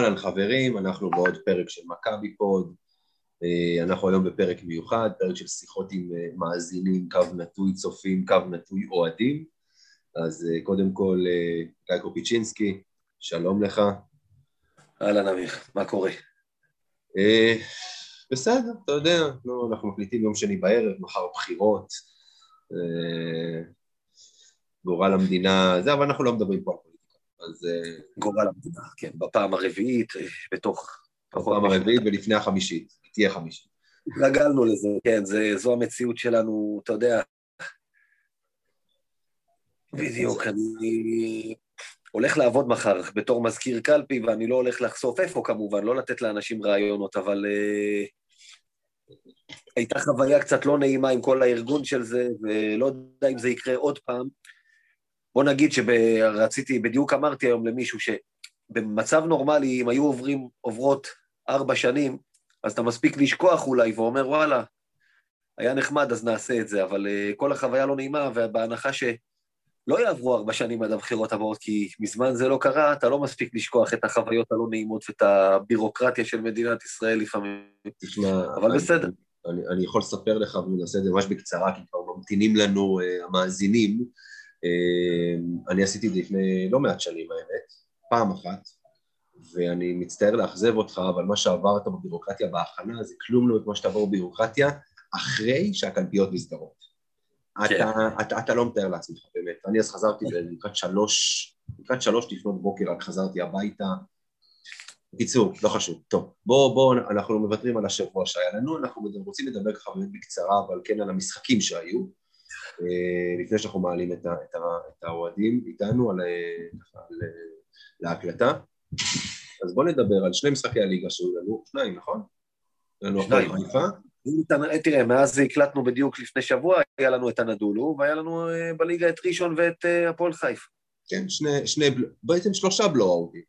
אהלן חברים, אנחנו בעוד פרק של מכבי פוד. אה, אנחנו היום בפרק מיוחד, פרק של שיחות עם אה, מאזינים, קו נטוי צופים, קו נטוי אוהדים. אז אה, קודם כל, גיא קופיצ'ינסקי, שלום לך. אהלן אמיר, מה קורה? בסדר, אתה יודע, לא, אנחנו מקליטים יום שני בערב, מחר בחירות, גורל המדינה, זה, אבל אנחנו לא מדברים פה על אז... אה, גורל המדינה, כן, בפעם הרביעית, אה, בתוך... בפעם הרביעית ולפני החמישית, תהיה חמישית. התרגלנו לזה, כן, זה, זו המציאות שלנו, אתה יודע. בדיוק, אני הולך לעבוד מחר בתור מזכיר קלפי, ואני לא הולך לחשוף איפה כמובן, לא לתת לאנשים רעיונות, אבל uh, הייתה חוויה קצת לא נעימה עם כל הארגון של זה, ולא יודע אם זה יקרה עוד פעם. בוא נגיד שרציתי, בדיוק אמרתי היום למישהו שבמצב נורמלי, אם היו עוברים, עוברות ארבע שנים, אז אתה מספיק לשכוח אולי ואומר, וואלה, היה נחמד, אז נעשה את זה, אבל uh, כל החוויה לא נעימה, ובהנחה שלא יעברו ארבע שנים עד הבחירות הבאות, כי מזמן זה לא קרה, אתה לא מספיק לשכוח את החוויות הלא נעימות ואת הבירוקרטיה של מדינת ישראל לפעמים. תשמע, אבל אני, בסדר. אני, אני יכול לספר לך, ונעשה את זה ממש בקצרה, כי כבר ממתינים לנו uh, המאזינים, אני עשיתי את זה לפני לא מעט שנים האמת, פעם אחת, ואני מצטער לאכזב אותך, אבל מה שעברת בבירוקרטיה בהכנה זה כלום לא את מה שתעבור בבירוקרטיה אחרי שהקלפיות נסגרות. כן. אתה, אתה, אתה לא מתאר לעצמך באמת. אני אז חזרתי לקראת שלוש, לקראת שלוש לפנות בוקר, רק חזרתי הביתה. בקיצור, לא חשוב. טוב, בואו, בואו, אנחנו מוותרים על השבוע שהיה לנו, אנחנו רוצים לדבר ככה באמת בקצרה, אבל כן על המשחקים שהיו. אה, לפני שאנחנו מעלים את, את, את האוהדים איתנו על, על, על, להקלטה. אז בואו נדבר על שני משחקי הליגה שהיו לנו, שניים, נכון? לנו שניים. חיפה. תראה, מאז הקלטנו בדיוק לפני שבוע, היה לנו את הנדולו, והיה לנו אה, בליגה את ראשון ואת אה, הפועל חיפה. כן, שני, שני, בעצם שלושה בלואו-אוטים.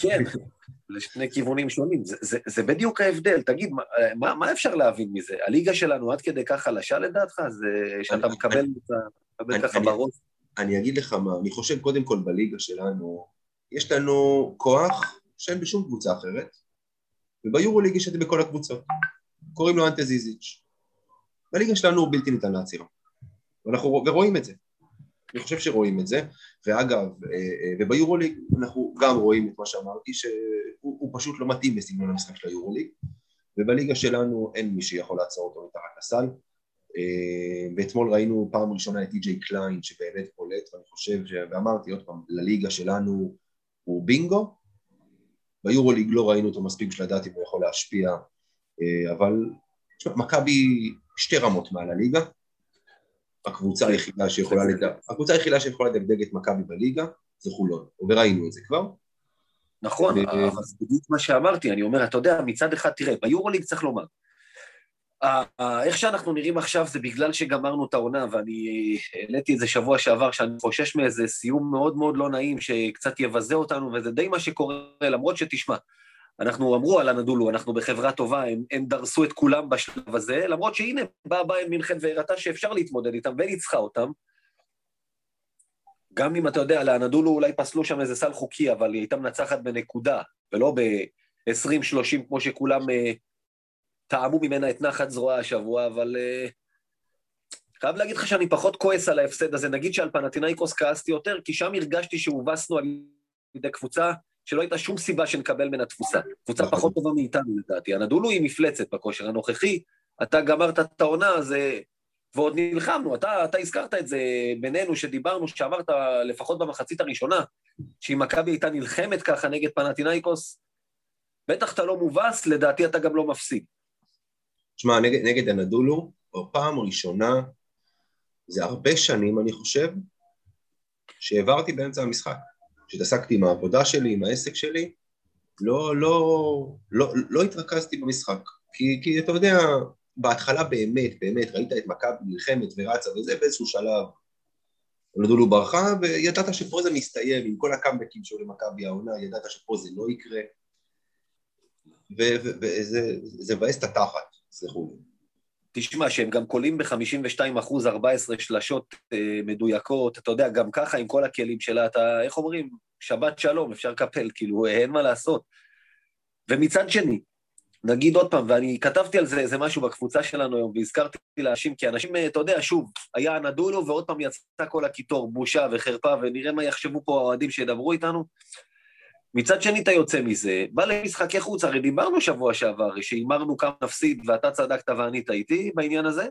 כן, לשני כיוונים שונים. זה, זה, זה בדיוק ההבדל. תגיד, מה, מה אפשר להבין מזה? הליגה שלנו עד כדי כך חלשה לדעתך? זה שאתה מקבל את ככה בראש? אני אגיד לך מה, אני חושב קודם כל בליגה שלנו, יש לנו כוח שאין בשום קבוצה אחרת, וביורו-ליג יש את זה בכל הקבוצות. קוראים לו אנטה זיזיץ'. בליגה שלנו הוא בלתי ניתן לעצירה. ואנחנו, ורואים את זה. אני חושב שרואים את זה, ואגב, אה, אה, וביורוליג אנחנו גם רואים את מה שאמרתי, שהוא פשוט לא מתאים לסגנון המשחק של היורוליג, ובליגה שלנו אין מי שיכול לעצור אותו מתחת לסל. אה, ואתמול ראינו פעם ראשונה את טי.ג'יי קליין שבאמת פולט, ואני חושב, ואמרתי עוד פעם, לליגה שלנו הוא בינגו, ביורוליג לא ראינו אותו מספיק בשביל לדעת אם הוא יכול להשפיע, אבל מכבי שתי רמות מעל הליגה, הקבוצה היחידה שיכולה לדג... הקבוצה היחידה שיכולה לדגדג את מכבי בליגה זה חולון, וראינו את זה כבר. נכון, אבל זה בדיוק מה שאמרתי, אני אומר, אתה יודע, מצד אחד, תראה, ביורוליג צריך לומר, איך שאנחנו נראים עכשיו זה בגלל שגמרנו את העונה, ואני העליתי את זה שבוע שעבר, שאני חושש מאיזה סיום מאוד מאוד לא נעים, שקצת יבזה אותנו, וזה די מה שקורה, למרות שתשמע, אנחנו אמרו על הנדולו, אנחנו בחברה טובה, הם, הם דרסו את כולם בשלב הזה, למרות שהנה, באה ביין מינכן והראתה שאפשר להתמודד איתם וניצחה אותם. גם אם אתה יודע, לאנדולו אולי פסלו שם איזה סל חוקי, אבל היא הייתה מנצחת בנקודה, ולא ב-20-30 כמו שכולם uh, טעמו ממנה את נחת זרועה השבוע, אבל uh, חייב להגיד לך שאני פחות כועס על ההפסד הזה. נגיד שעל פנטינאיקוס כעסתי יותר, כי שם הרגשתי שהובסנו על ידי קבוצה שלא הייתה שום סיבה שנקבל ממנה תפוסה. קבוצה. פחות טובה מאיתנו לדעתי. הנדולו היא מפלצת בכושר הנוכחי, אתה גמרת את העונה, אז... ועוד נלחמנו, אתה, אתה הזכרת את זה בינינו, שדיברנו, שאמרת לפחות במחצית הראשונה, שאם מכבי הייתה נלחמת ככה נגד פנטינאיקוס, בטח אתה לא מובס, לדעתי אתה גם לא מפסיד. תשמע, נגד, נגד הנדולו, בפעם ראשונה, זה הרבה שנים, אני חושב, שהעברתי באמצע המשחק. כשהתעסקתי עם העבודה שלי, עם העסק שלי, לא, לא, לא, לא התרכזתי במשחק. כי, כי אתה יודע, בהתחלה באמת, באמת, ראית את מכבי נלחמת ורצה וזה, באיזשהו שלב נדולו ברחה, וידעת שפה זה מסתיים, עם כל הקאמבקים שהיו למכבי העונה, ידעת שפה זה לא יקרה. וזה מבאס את התחת, סלחו לי. תשמע, שהם גם קולים ב-52 אחוז, 14 שלשות אה, מדויקות, אתה יודע, גם ככה עם כל הכלים שלה, אתה, איך אומרים, שבת שלום, אפשר לקפל, כאילו, אין מה לעשות. ומצד שני, נגיד עוד פעם, ואני כתבתי על זה איזה משהו בקבוצה שלנו היום, והזכרתי לאנשים, כי אנשים, אתה יודע, שוב, היה נדולו, ועוד פעם יצא כל הקיטור, בושה וחרפה, ונראה מה יחשבו פה האוהדים שידברו איתנו. מצד שני אתה יוצא מזה, בא למשחקי חוץ, הרי דיברנו שבוע שעבר, שהימרנו כמה נפסיד ואתה צדקת ואני טעיתי בעניין הזה.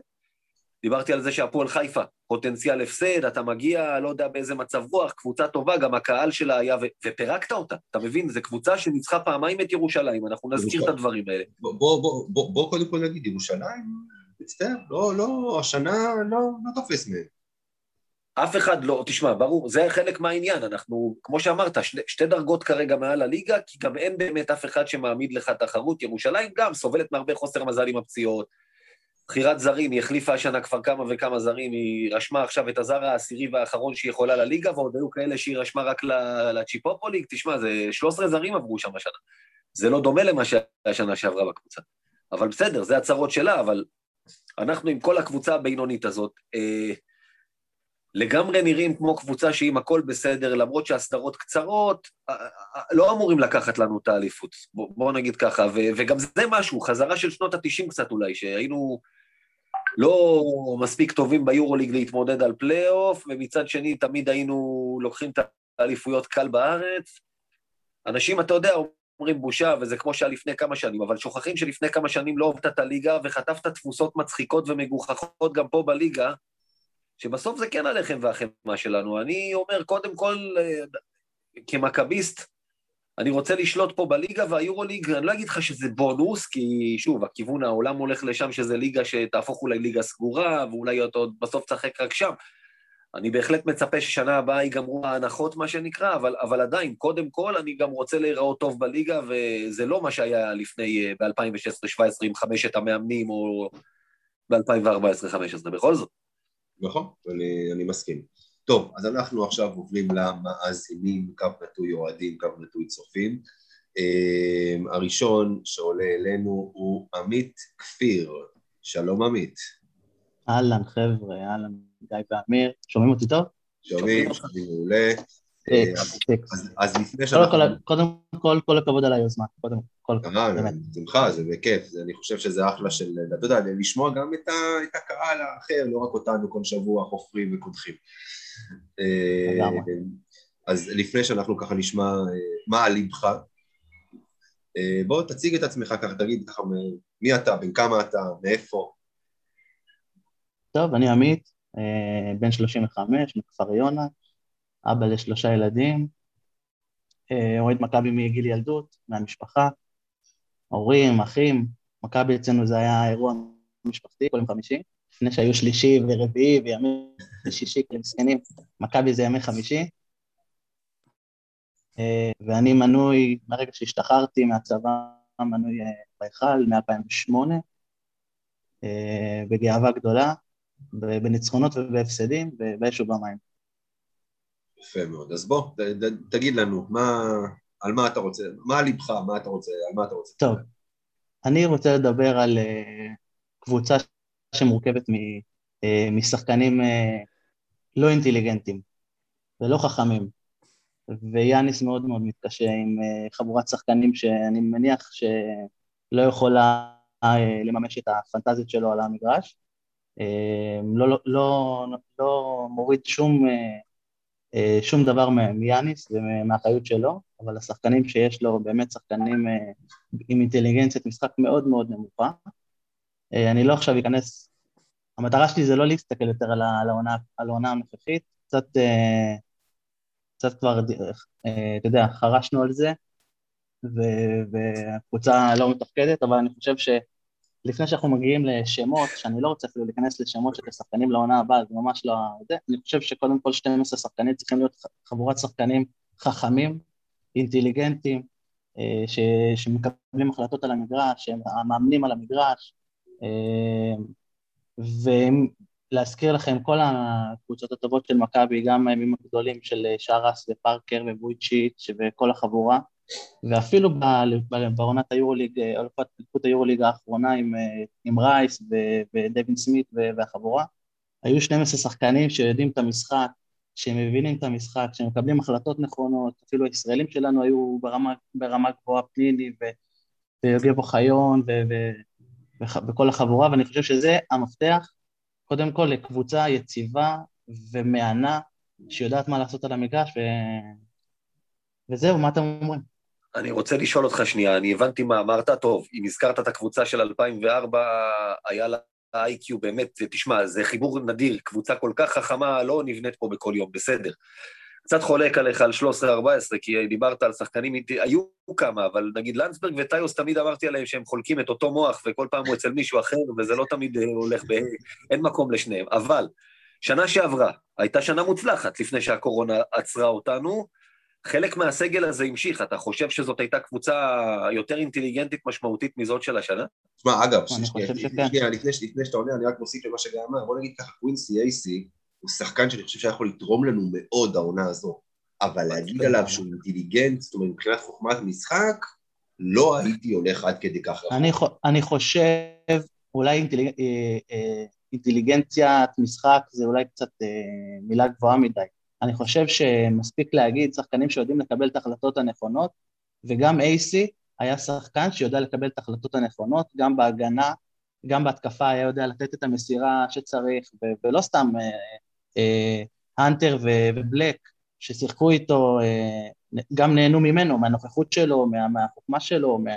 דיברתי על זה שהפועל חיפה, פוטנציאל הפסד, אתה מגיע, לא יודע באיזה מצב רוח, קבוצה טובה, גם הקהל שלה היה, ו- ופירקת אותה, אתה מבין? זו קבוצה שניצחה פעמיים את ירושלים, אנחנו נזכיר את הדברים האלה. בוא, בוא, בוא, בוא, בוא קודם כל נגיד, ירושלים, מצטער, לא, לא, השנה לא, לא תופס מהם. אף אחד לא, תשמע, ברור, זה חלק מהעניין, אנחנו, כמו שאמרת, שני, שתי דרגות כרגע מעל הליגה, כי גם אין באמת אף אחד שמעמיד לך תחרות. ירושלים גם סובלת מהרבה חוסר מזל עם הפציעות. בחירת זרים, היא החליפה השנה כבר כמה וכמה זרים, היא רשמה עכשיו את הזר העשירי והאחרון שהיא יכולה לליגה, ועוד היו כאלה שהיא רשמה רק לצ'יפופוליג, תשמע, זה 13 זרים עברו שם השנה. זה לא דומה למה שהיה השנה שעברה בקבוצה. אבל בסדר, זה הצרות שלה, אבל אנחנו עם כל הקבוצה הבינונית הזאת, אה, לגמרי נראים כמו קבוצה שאם הכל בסדר, למרות שהסדרות קצרות, לא אמורים לקחת לנו את האליפות, בואו בוא נגיד ככה, ו, וגם זה משהו, חזרה של שנות ה-90 קצת אולי, שהיינו לא מספיק טובים ביורוליג להתמודד על פלייאוף, ומצד שני תמיד היינו לוקחים את האליפויות קל בארץ. אנשים, אתה יודע, אומרים בושה, וזה כמו שהיה לפני כמה שנים, אבל שוכחים שלפני כמה שנים לא עובדת את הליגה וחטפת תפוסות מצחיקות ומגוחכות גם פה בליגה, שבסוף זה כן הלחם והחמאה שלנו. אני אומר, קודם כל, אה, כמכביסט, אני רוצה לשלוט פה בליגה והיורוליג, אני לא אגיד לך שזה בונוס, כי שוב, הכיוון העולם הולך לשם שזה ליגה שתהפוך אולי ליגה סגורה, ואולי אתה עוד בסוף תשחק רק שם. אני בהחלט מצפה ששנה הבאה ייגמרו ההנחות, מה שנקרא, אבל, אבל עדיין, קודם כל, אני גם רוצה להיראות טוב בליגה, וזה לא מה שהיה לפני, אה, ב-2016-2017 עם חמשת המאמנים, או ב-2014-2015, בכל זאת. נכון, אני, אני מסכים. טוב, אז אנחנו עכשיו עוברים למאזינים, קו נטוי אוהדים, קו נטוי צופים. Um, הראשון שעולה אלינו הוא עמית כפיר. שלום עמית. אהלן חבר'ה, אהלן גיא ואמיר. שומעים אותי טוב? שומעים, שומעים מעולה. אז לפני שאנחנו... קודם כל, כל הכבוד על היוזמה, קודם כל. באמת. שמחה, זה בכיף, אני חושב שזה אחלה של, אתה יודע, לשמוע גם את הקהל האחר, לא רק אותנו כל שבוע חופרים וקודחים. אה, אז לפני שאנחנו ככה נשמע אה, מה על ליבך, אה, בוא תציג את עצמך ככה, תגיד ככה מי אתה, בן כמה אתה, מאיפה. טוב, אני עמית, בן 35, מכפר יונה, אבא לשלושה ילדים, אוהד מכבי מגיל ילדות, מהמשפחה, הורים, אחים, מכבי אצלנו זה היה אירוע משפחתי, כל יום חמישי, לפני שהיו שלישי ורביעי וימי שישי כאלה מסכנים, מכבי זה ימי חמישי. אה, ואני מנוי, מהרגע שהשתחררתי מהצבא, מנוי אה, בהיכל מ-2008, אה, בגאווה גדולה, בניצחונות ובהפסדים, באש ובמים. יפה מאוד. אז בוא, ת, ת, תגיד לנו, מה, על מה אתה רוצה, מה ליבך, מה אתה רוצה, על מה אתה רוצה. טוב, אני רוצה לדבר על uh, קבוצה שמורכבת מ, uh, משחקנים uh, לא אינטליגנטים ולא חכמים, ויאניס מאוד מאוד מתקשה עם חבורת שחקנים שאני מניח שלא יכולה לממש את הפנטזיות שלו על המגרש. לא, לא, לא, לא מוריד שום... אה, שום דבר מיאניס ומהאחריות שלו, אבל השחקנים שיש לו באמת שחקנים אה, עם אינטליגנציית משחק מאוד מאוד נמוכה. אה, אני לא עכשיו אכנס, המטרה שלי זה לא להסתכל יותר על העונה הנוכחית, קצת, קצת כבר, אתה יודע, חרשנו על זה, והקבוצה לא מתפקדת, אבל אני חושב ש... לפני שאנחנו מגיעים לשמות, שאני לא רוצה אפילו להיכנס לשמות של השחקנים לעונה הבאה, זה ממש לא... זה, אני חושב שקודם כל 12 שחקנים צריכים להיות חבורת שחקנים חכמים, אינטליגנטים, אה, ש, שמקבלים החלטות על המגרש, המאמנים על המגרש, אה, ולהזכיר לכם, כל הקבוצות הטובות של מכבי, גם הימים הגדולים של שרס ופארקר ובויצ'יץ' וכל החבורה, ואפילו בעונת היורוליג, אלופת היורוליג האחרונה עם, עם רייס ודווין סמית והחבורה, היו 12 שחקנים שיודעים את המשחק, שהם מבינים את המשחק, שהם מקבלים החלטות נכונות, אפילו הישראלים שלנו היו ברמה, ברמה גבוהה, פניני ויוגב אוחיון וכל החבורה, ואני חושב שזה המפתח, קודם כל לקבוצה יציבה ומהנה, שיודעת מה לעשות על המגרש, ו... וזהו, מה אתם אומרים? אני רוצה לשאול אותך שנייה, אני הבנתי מה אמרת, טוב, אם הזכרת את הקבוצה של 2004, היה לה ה-IQ באמת, תשמע, זה חיבור נדיר, קבוצה כל כך חכמה לא נבנית פה בכל יום, בסדר. קצת חולק עליך על 13-14, כי דיברת על שחקנים, היו כמה, אבל נגיד לנדסברג וטיוס, תמיד אמרתי עליהם שהם חולקים את אותו מוח, וכל פעם הוא אצל מישהו אחר, וזה לא תמיד אה, הולך ב... אין מקום לשניהם. אבל, שנה שעברה, הייתה שנה מוצלחת לפני שהקורונה עצרה אותנו, חלק מהסגל הזה המשיך, אתה חושב שזאת הייתה קבוצה יותר אינטליגנטית משמעותית מזאת של השנה? תשמע, אגב, לפני שאתה עונה, אני רק מוסיף למה שגם אמר, בוא נגיד ככה, קווינסי אייסי הוא שחקן שאני חושב שיכול לתרום לנו מאוד העונה הזו, אבל להגיד עליו שהוא אינטליגנט, זאת אומרת, מבחינת חוכמת משחק, לא הייתי הולך עד כדי כך אני חושב, אולי אה, אה, אינטליגנציית משחק זה אולי קצת אה, מילה גבוהה מדי. אני חושב שמספיק להגיד שחקנים שיודעים לקבל את ההחלטות הנכונות, וגם אייסי היה שחקן שיודע לקבל את ההחלטות הנכונות, גם בהגנה, גם בהתקפה היה יודע לתת את המסירה שצריך, ו- ולא סתם אה, אה, ובלק ששיחקו איתו, אה, גם נהנו ממנו, מהנוכחות שלו, מה, מהחוכמה שלו, מה,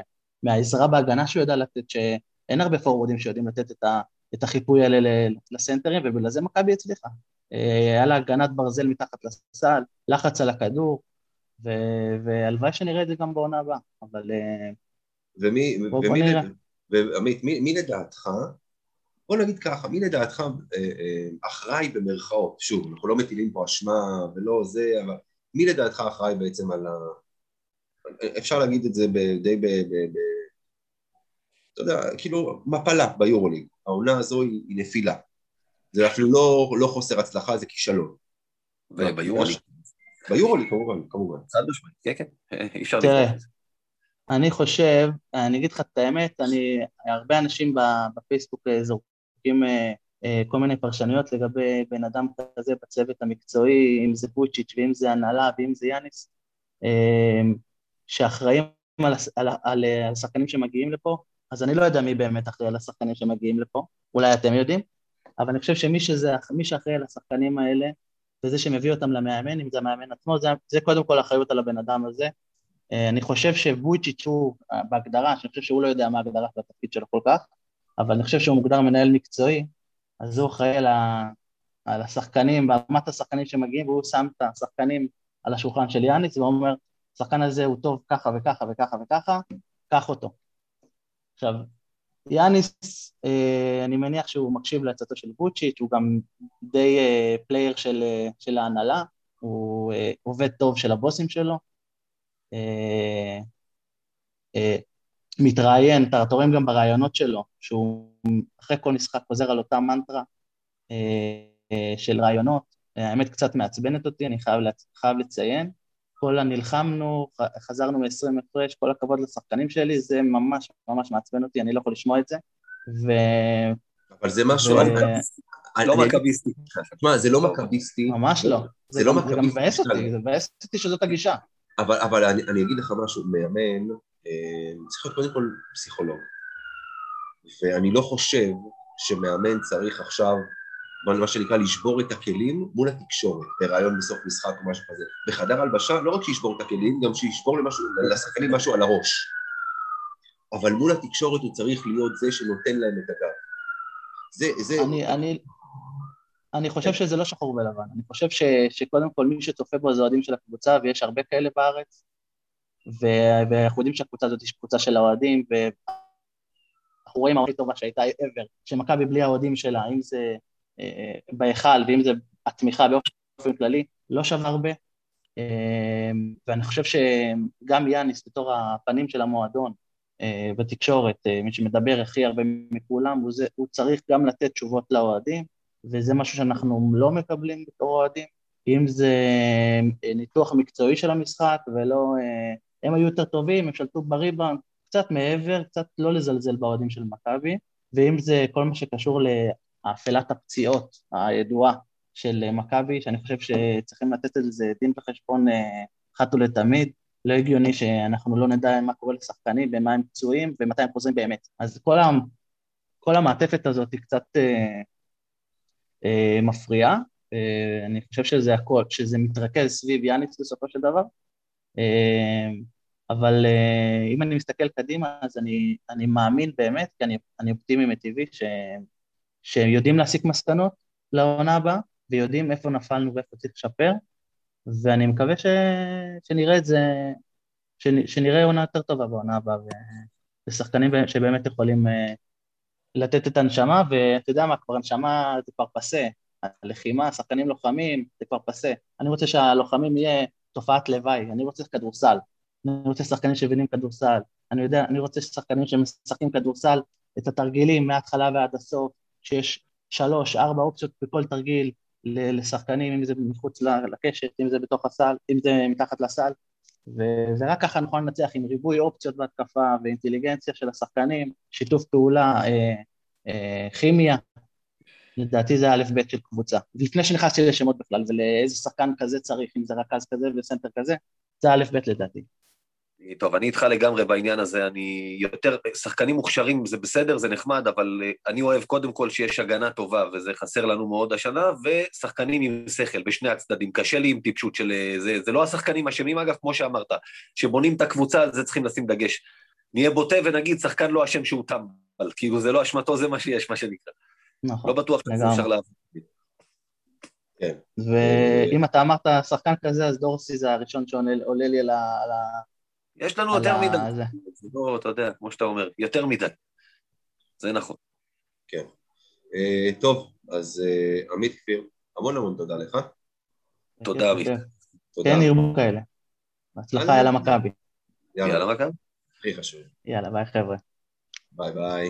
מהעזרה בהגנה שהוא יודע לתת, שאין הרבה פורורדים שיודעים לתת את, ה, את החיפוי האלה לסנטרים, ובגלל זה מכבי הצליחה. היה לה הגנת ברזל מתחת לסל, לחץ על הכדור, והלוואי שנראה את זה גם בעונה הבאה, אבל... אה, ומי, ומי, נראה. ועמית, מי, מי לדעתך, בוא נגיד ככה, מי לדעתך אה, אה, אחראי במרכאות, שוב, אנחנו לא מטילים פה אשמה ולא זה, אבל מי לדעתך אחראי בעצם על ה... אפשר להגיד את זה די ב... ב, ב אתה יודע, כאילו מפלה ביורוליג, העונה הזו היא, היא נפילה. זה אפילו לא, לא חוסר הצלחה, זה כישלון. וביורוליג? ביורוליג כמובן, כמובן. חד משמעית, כן, כן, אי אפשר תראה, אני חושב, אני אגיד לך את האמת, אני, הרבה אנשים בפייסבוק אה, זורקים אה, אה, כל מיני פרשנויות לגבי בן אדם כזה בצוות המקצועי, אם זה בוצ'יץ' ואם זה הנהלה ואם זה יאניס, שאחראים על, על, על, על השחקנים שמגיעים לפה, אז אני לא יודע מי באמת אחראי על השחקנים שמגיעים לפה, אולי אתם יודעים? אבל אני חושב שמי שזה, מי שאחראי על השחקנים האלה, וזה שמביא אותם למאמן, אם זה המאמן עצמו, זה, זה קודם כל אחריות על הבן אדם הזה. אה, אני חושב שבויצ'יץ' הוא, אה, בהגדרה, שאני חושב שהוא לא יודע מה ההגדרה של התפקיד שלו כל כך, אבל אני חושב שהוא מוגדר מנהל מקצועי, אז הוא אחראי על, ה, על השחקנים, ברמת השחקנים שמגיעים, והוא שם את השחקנים על השולחן של יאניס, ואומר, השחקן הזה הוא טוב ככה וככה וככה וככה, קח אותו. עכשיו, יאניס, אה, אני מניח שהוא מקשיב לעצתו של בוצ'יץ', הוא גם די אה, player של, אה, של ההנהלה, הוא עובד טוב של הבוסים שלו. מתראיין, אתה רואים גם ברעיונות שלו, שהוא אחרי כל משחק חוזר על אותה מנטרה של רעיונות, האמת קצת מעצבנת אותי, אני חייב, חייב לציין. כל הנלחמנו, חזרנו מ-20 הפרש, כל הכבוד לשחקנים שלי, זה ממש ממש מעצבן אותי, אני לא יכול לשמוע את זה. ו... אבל זה משהו... לא מכביסטי. תשמע, זה לא מכביסטי. ממש לא. זה לא מכביסטי. זה גם מבאס אותי, זה מבאס אותי שזאת הגישה. אבל אני אגיד לך משהו, מאמן אה, צריך להיות קודם כל פסיכולוג. ואני לא חושב שמאמן צריך עכשיו מה שנקרא לשבור את הכלים מול התקשורת, ברעיון בסוף משחק או משהו כזה. בחדר הלבשה, לא רק שישבור את הכלים, גם שישבור למשהו, לשחקנים משהו על הראש. אבל מול התקשורת הוא צריך להיות זה שנותן להם את הגב. זה, זה... אני, אני, אני חושב שזה לא שחור ולבן, אני חושב ש, שקודם כל מי שצופה בו זה אוהדים של הקבוצה, ויש הרבה כאלה בארץ, ואנחנו יודעים שהקבוצה הזאת היא קבוצה של האוהדים, ואנחנו רואים הכי טובה שהייתה ever, שמכבי בלי האוהדים שלה, אם זה בהיכל, ואם זה התמיכה באופן כללי, לא שווה הרבה. אמ, ואני חושב שגם יאניס בתור הפנים של המועדון אה, בתקשורת, אה, מי שמדבר הכי הרבה מכולם, הוא, זה, הוא צריך גם לתת תשובות לאוהדים, וזה משהו שאנחנו לא מקבלים בתור אוהדים, אם זה אה, ניתוח מקצועי של המשחק ולא הם היו יותר טובים, הם שלטו בריבאונד, קצת מעבר, קצת לא לזלזל באוהדים של מכבי, ואם זה כל מה שקשור לאפלת הפציעות הידועה של מכבי, שאני חושב שצריכים לתת על זה דין וחשבון אה, אחת ולתמיד, לא הגיוני שאנחנו לא נדע מה קורה לשחקנים ומה הם פצועים ומתי הם חוזרים באמת. אז כל, ה, כל המעטפת הזאת היא קצת אה, אה, מפריעה, אה, אני חושב שזה הכל, שזה מתרכז סביב יאניץ בסופו של דבר, אה, אבל אה, אם אני מסתכל קדימה, אז אני, אני מאמין באמת, כי אני, אני אופטימי מטבעי, שיודעים להסיק מסקנות לעונה הבאה, ויודעים איפה נפלנו ואיפה צריך לשפר, ואני מקווה ש, שנראה את זה, שנראה עונה יותר טובה בעונה הבאה, ושחקנים שבאמת יכולים אה, לתת את הנשמה, ואתה יודע מה, כבר הנשמה זה כבר פסה, הלחימה, שחקנים לוחמים, זה כבר פסה. אני רוצה שהלוחמים יהיה תופעת לוואי, אני רוצה כדורסל, אני רוצה שחקנים שמבינים כדורסל, אני יודע, אני רוצה שחקנים שמשחקים כדורסל, את התרגילים מההתחלה ועד הסוף, שיש שלוש, ארבע אופציות בכל תרגיל לשחקנים, אם זה מחוץ לקשת, אם זה בתוך הסל, אם זה מתחת לסל, ורק ככה נוכל לנצח עם ריבוי אופציות בהתקפה ואינטליגנציה של השחקנים, שיתוף פעולה, אה, אה, כימיה, לדעתי זה א' ב' של קבוצה. לפני שנכנסתי לשמות בכלל ולאיזה שחקן כזה צריך, אם זה רכז כזה וסנטר כזה, זה א' ב' לדעתי. טוב, אני איתך לגמרי בעניין הזה, אני יותר, שחקנים מוכשרים זה בסדר, זה נחמד, אבל אה, אני אוהב קודם כל שיש הגנה טובה, וזה חסר לנו מאוד השנה, ושחקנים עם שכל בשני הצדדים. קשה לי עם טיפשות של אה, זה, זה לא השחקנים אשמים, אגב, כמו שאמרת, שבונים את הקבוצה, על זה צריכים לשים דגש. נהיה בוטה ונגיד, שחקן לא אשם שהוא טמבל, כאילו זה לא אשמתו, זה מה שיש, מה שנקרא. נכון. לא בטוח שאפשר לעבוד. כן. ואם אתה אמרת שחקן כזה, אז דורסי זה הראשון שעולה לי על ה... יש לנו יותר מדי. זה לא, אתה יודע, כמו שאתה אומר, יותר מדי. זה נכון. כן. אה, טוב, אז אה, עמית כפיר, המון המון תודה לך. תודה, עמית. כן, ירבו כאלה. בהצלחה, יאללה מכבי. יאללה מכבי. הכי חשוב. יאללה, ביי חבר'ה. ביי ביי.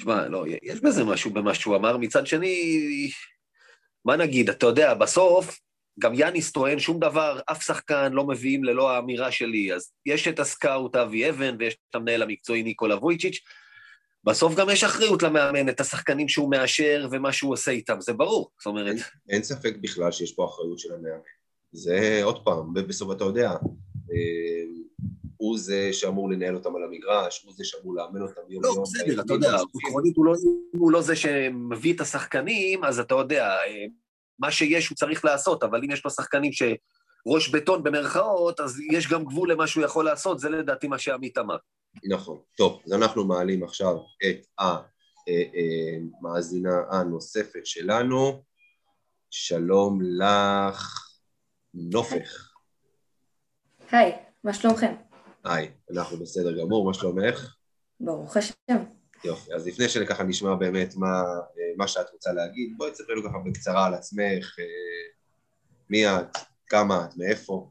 שמע, לא, יש בזה משהו במה שהוא אמר. מצד שני, מה נגיד, אתה יודע, בסוף, גם יאניס טוען שום דבר, אף שחקן לא מביאים ללא האמירה שלי. אז יש את הסקאוט אבי אבן ויש את המנהל המקצועי ניקולה וויצ'יץ'. בסוף גם יש אחריות למאמן, את השחקנים שהוא מאשר ומה שהוא עושה איתם, זה ברור, זאת אומרת... אין, אין ספק בכלל שיש פה אחריות של המאמן. זה, עוד פעם, בסוף אתה יודע, אה, הוא זה שאמור לנהל אותם על המגרש, הוא זה שאמור לאמן אותם יום לא, יום. לא, בסדר, אתה יודע, עקרונית הוא, לא, הוא לא זה שמביא את השחקנים, אז אתה יודע, מה שיש הוא צריך לעשות, אבל אם יש לו שחקנים שראש בטון במרכאות, אז יש גם גבול למה שהוא יכול לעשות, זה לדעתי מה שעמית אמר. נכון. טוב, אז אנחנו מעלים עכשיו את המאזינה אה, אה, הנוספת שלנו. שלום לך, נופך. היי, מה שלומכם? היי, אנחנו בסדר גמור, מה שלומך? ברוך השם. יופי, אז לפני שככה נשמע באמת מה, מה שאת רוצה להגיד, בואי תספרי לנו ככה בקצרה על עצמך, אה, מי את, כמה את, מאיפה.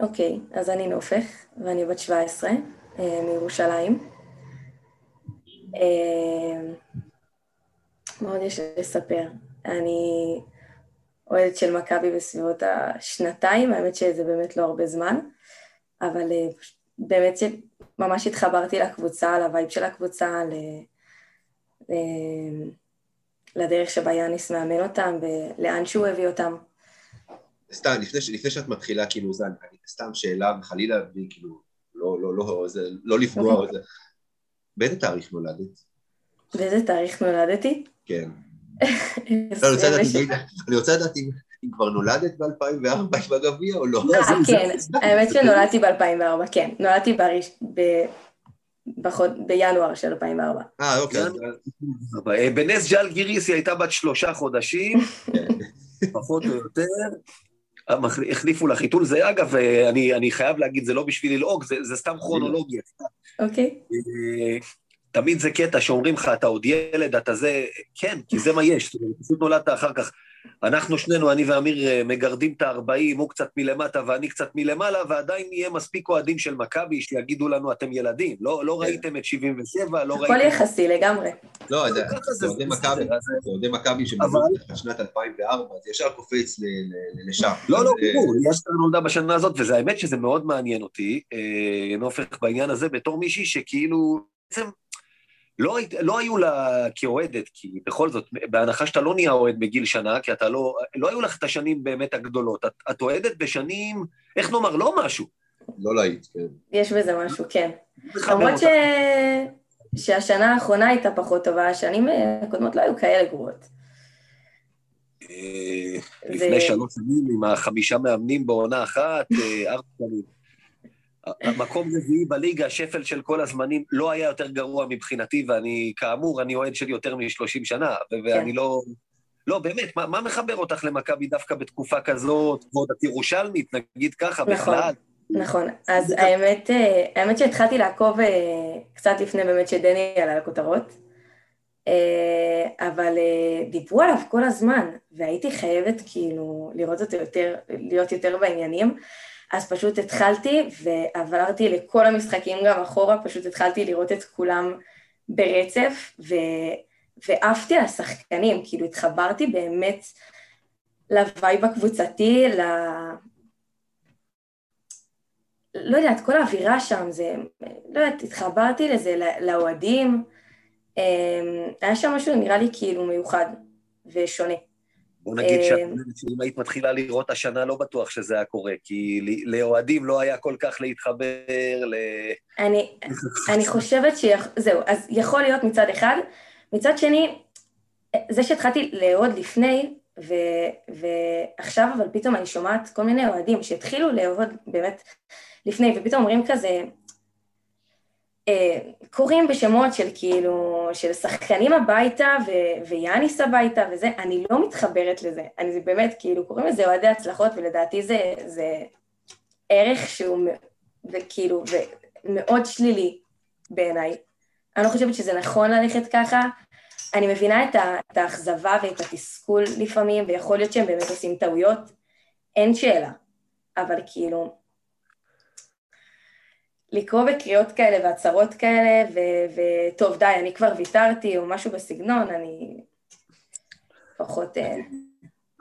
אוקיי, אז אני נופך, ואני בת 17, אה, מירושלים. אה, מה עוד יש לספר? אני אוהדת של מכבי בסביבות השנתיים, האמת שזה באמת לא הרבה זמן, אבל באמת שממש התחברתי לקבוצה, לווייב של הקבוצה, ל... ל... לדרך שבה יאניס מאמן אותם ולאן שהוא הביא אותם. סתם, לפני, לפני שאת מתחילה, כאילו, זה סתם שאלה, וחלילה, כאילו, לא, לא, לא, זה, לא לפגוע, אוקיי. זה... באיזה תאריך נולדת? באיזה תאריך נולדתי? כן. לא, אני רוצה לדעת אם אם כבר נולדת ב-2004 בגביע או לא? אה, כן, האמת שנולדתי ב-2004, כן. נולדתי בינואר של 2004. אה, אוקיי. אה, בנס ג'אל גיריסי הייתה בת שלושה חודשים. פחות או יותר. החליפו לה חיתול, זה אגב, אה, אני, אני חייב להגיד, זה לא בשביל ללעוג, זה, זה סתם כרונולוגיה. אוקיי. תמיד זה קטע שאומרים לך, אתה עוד ילד, אתה זה, כן, כי זה מה יש, פשוט נולדת אחר כך אנחנו שנינו, אני ואמיר, אה, מגרדים את ה-40, הוא קצת מלמטה ואני קצת מלמעלה, ועדיין יהיה מספיק אוהדים של מכבי שיגידו לנו, אתם ילדים. לא, לא כן. ראיתם את 77, לא הכל ראיתם... יחסי לגמרי. לא, זה אוהדי זה מכבי, זה אוהדי שמגיעים שנת 2004, זה ישר קופץ ל- ל- לשם. לא, לא, אה, ברור, יש לנו נולדה בשנה הזאת, וזה האמת שזה מאוד מעניין אותי, אה, נופך בעניין הזה, בתור מישהי שכאילו, בעצם, לא, היית- לא היו לה כאוהדת, כי בכל זאת, בהנחה שאתה לא נהיה אוהד בגיל שנה, כי אתה לא, לא היו לך את השנים באמת הגדולות. את, את אוהדת בשנים, איך נאמר, לא משהו. לא להיט, כן. יש בזה משהו, כן. למרות ש... שהשנה האחרונה הייתה פחות טובה, השנים אה, הקודמות לא היו כאלה גרועות. אה, לפני שלוש שנים, עם החמישה מאמנים בעונה אחת, אה, ארבע שנים. המקום רביעי בליגה, שפל של כל הזמנים, לא היה יותר גרוע מבחינתי, ואני, כאמור, אני אוהד של יותר מ-30 שנה, ואני כן. לא... לא, באמת, מה, מה מחבר אותך למכבי דווקא בתקופה כזאת, ועוד את ירושלמית, נגיד ככה, נכון. בכלל? נכון, אז האמת, אה, האמת שהתחלתי לעקוב אה, קצת לפני באמת שדני עלה לכותרות, אה, אבל דיברו עליו כל הזמן, והייתי חייבת כאילו לראות אותו יותר, להיות יותר בעניינים, אז פשוט התחלתי ועברתי לכל המשחקים גם אחורה, פשוט התחלתי לראות את כולם ברצף, ו... ועפתי על השחקנים, כאילו התחברתי באמת לווייב הקבוצתי, ל... לא יודעת, כל האווירה שם, זה, לא יודעת, התחברתי לזה, לא- לאוהדים. אמ, היה שם משהו, נראה לי כאילו מיוחד ושונה. בוא נגיד אה, שאם היית מתחילה לראות השנה, לא בטוח שזה היה קורה, כי לאוהדים לא היה כל כך להתחבר ל... אני, אני חושבת שיכ... זהו, אז יכול להיות מצד אחד. מצד שני, זה שהתחלתי לאהוד לפני, ו... ועכשיו אבל פתאום אני שומעת כל מיני אוהדים שהתחילו לאהוד באמת לפני, ופתאום אומרים כזה, קוראים בשמות של כאילו, של שחקנים הביתה ו- ויאניס הביתה וזה, אני לא מתחברת לזה. אני זה באמת, כאילו, קוראים לזה אוהדי הצלחות, ולדעתי זה, זה ערך שהוא מ- וכאילו, ומאוד שלילי בעיניי. אני לא חושבת שזה נכון ללכת ככה. אני מבינה את, ה- את האכזבה ואת התסכול לפעמים, ויכול להיות שהם באמת עושים טעויות, אין שאלה. אבל כאילו, לקרוא בקריאות כאלה והצהרות כאלה, וטוב, די, אני כבר ויתרתי, או משהו בסגנון, אני פחות... אה,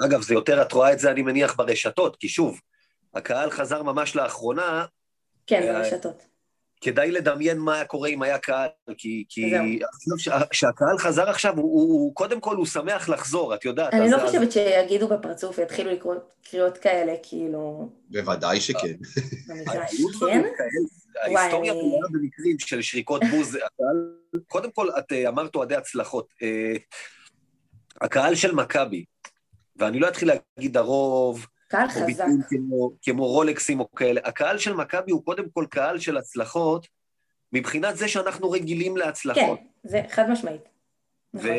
אגב, זה יותר, את רואה את זה, אני מניח, ברשתות, כי שוב, הקהל חזר ממש לאחרונה, כן, אה, ברשתות. כדאי לדמיין מה היה קורה אם היה קהל, כי, כי זהו. עכשיו שה- שהקהל חזר עכשיו, הוא, הוא, הוא קודם כל הוא שמח לחזור, את יודעת. אני אז- לא אז- חושבת שיגידו בפרצוף ויתחילו לקרוא קריאות כאלה, כאילו, בוודאי שכן. כן? ההיסטוריה מלאה במקרים של שריקות בוז. הקהל, קודם כל, את אה, אמרת אוהדי הצלחות. אה, הקהל של מכבי, ואני לא אתחיל להגיד הרוב, קהל או חזק. כמו, כמו רולקסים או כאלה, הקהל של מכבי הוא קודם כל קהל של הצלחות, מבחינת זה שאנחנו רגילים כן, להצלחות. זה חד משמעית. נכון.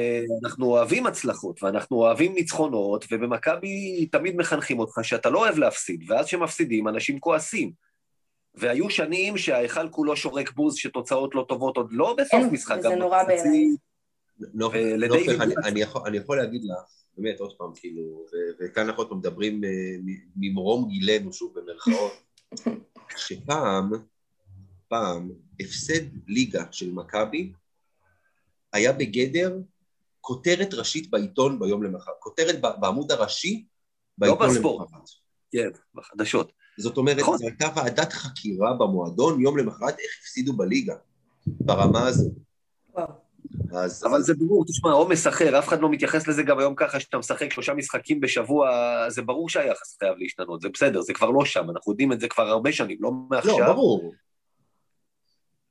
ואנחנו אוהבים הצלחות, ואנחנו אוהבים ניצחונות, ובמכבי תמיד מחנכים אותך שאתה לא אוהב להפסיד, ואז כשמפסידים, אנשים כועסים. והיו שנים שההיכל כולו שורק בוז, שתוצאות לא טובות, עוד לא בסוף אין, משחק, גם נורא בעיניי. נופך. אני יכול- אני יכול להגיד לך, באמת, עוד פעם, כאילו, ו- וכאן אנחנו עוד פעם מדברים אה, ממרום גילנו, שוב, במרכאות, שפעם, פעם, הפסד ליגה של מכבי היה בגדר כותרת ראשית בעיתון ביום למחרת, כותרת ב- בעמוד הראשי בעיתון בספורט. למחרת. כן, בחדשות. זאת אומרת, נכון. זו הייתה ועדת חקירה במועדון יום למחרת איך הפסידו בליגה, ברמה הזו. וואו. אז אבל זה ברור, תשמע, עומס אחר, אף אחד לא מתייחס לזה גם היום ככה, שאתה משחק שלושה משחקים בשבוע, זה ברור שהיחס חייב להשתנות, זה בסדר, זה כבר לא שם, אנחנו יודעים את זה כבר הרבה שנים, לא מעכשיו. לא, ברור.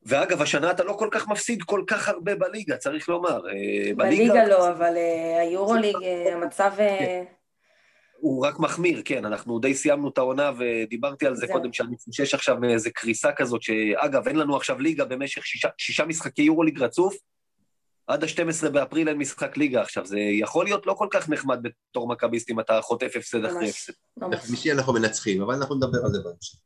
ואגב, השנה אתה לא כל כך מפסיד כל כך הרבה בליגה, צריך לומר. אה, בליגה לא, אבל אה, היורוליג, אה, המצב... כן. הוא רק מחמיר, כן, אנחנו די סיימנו את העונה ודיברתי על זה זהו. קודם, שאני חושש עכשיו מאיזה קריסה כזאת, שאגב, אין לנו עכשיו ליגה במשך שישה, שישה משחקי יורוליג רצוף, עד ה-12 באפריל אין משחק ליגה עכשיו, זה יכול להיות לא כל כך נחמד בתור מכביסט אם אתה חוטף הפסד אחרי הפסד. בחמישי אנחנו מנצחים, אבל אנחנו נדבר על זה בהמשך.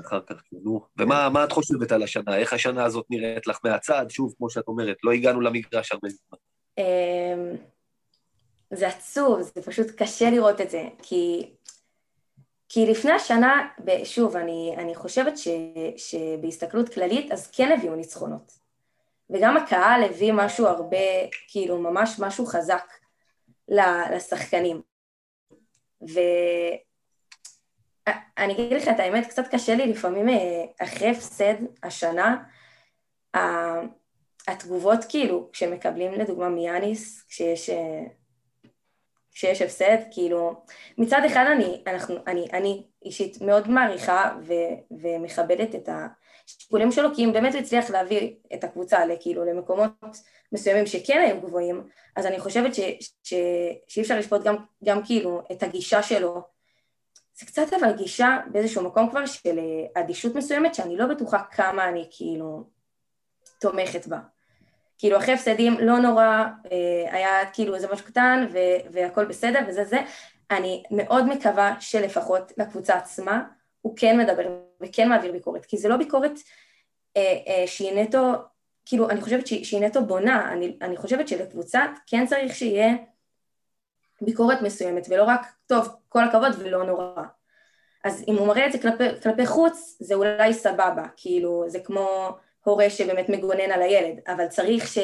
אחר כך, נו. ומה מה את חושבת על השנה? איך השנה הזאת נראית לך מהצד? שוב, כמו שאת אומרת, לא הגענו למגרש הרבה זמן. אמ, זה עצוב, זה פשוט קשה לראות את זה, כי, כי לפני השנה, שוב, אני, אני חושבת ש, שבהסתכלות כללית, אז כן הביאו ניצחונות. וגם הקהל הביא משהו הרבה, כאילו ממש משהו חזק לשחקנים. ואני אגיד לך את האמת, קצת קשה לי לפעמים אה, אחרי הפסד השנה, התגובות כאילו, כשמקבלים לדוגמה מיאניס, כשיש, אה, כשיש הפסד, כאילו, מצד אחד אני, אנחנו, אני, אני אישית מאוד מעריכה ו, ומכבדת את השיקולים שלו, כי אם באמת הוא הצליח להביא את הקבוצה לכאילו למקומות מסוימים שכן היו גבוהים, אז אני חושבת ש, ש, שאי אפשר לשפוט גם, גם כאילו את הגישה שלו. זה קצת אבל גישה באיזשהו מקום כבר של אה, אדישות מסוימת, שאני לא בטוחה כמה אני כאילו תומכת בה. כאילו אחרי הפסדים לא נורא, אה, היה כאילו איזה משהו קטן והכל בסדר וזה זה, אני מאוד מקווה שלפחות לקבוצה עצמה הוא כן מדבר וכן מעביר ביקורת, כי זה לא ביקורת אה, אה, שהיא נטו, כאילו אני חושבת שהיא, שהיא נטו בונה, אני, אני חושבת שלקבוצה כן צריך שיהיה ביקורת מסוימת ולא רק טוב כל הכבוד ולא נורא. אז אם הוא מראה את זה כלפי, כלפי חוץ זה אולי סבבה, כאילו זה כמו הורה שבאמת מגונן על הילד, אבל צריך ש,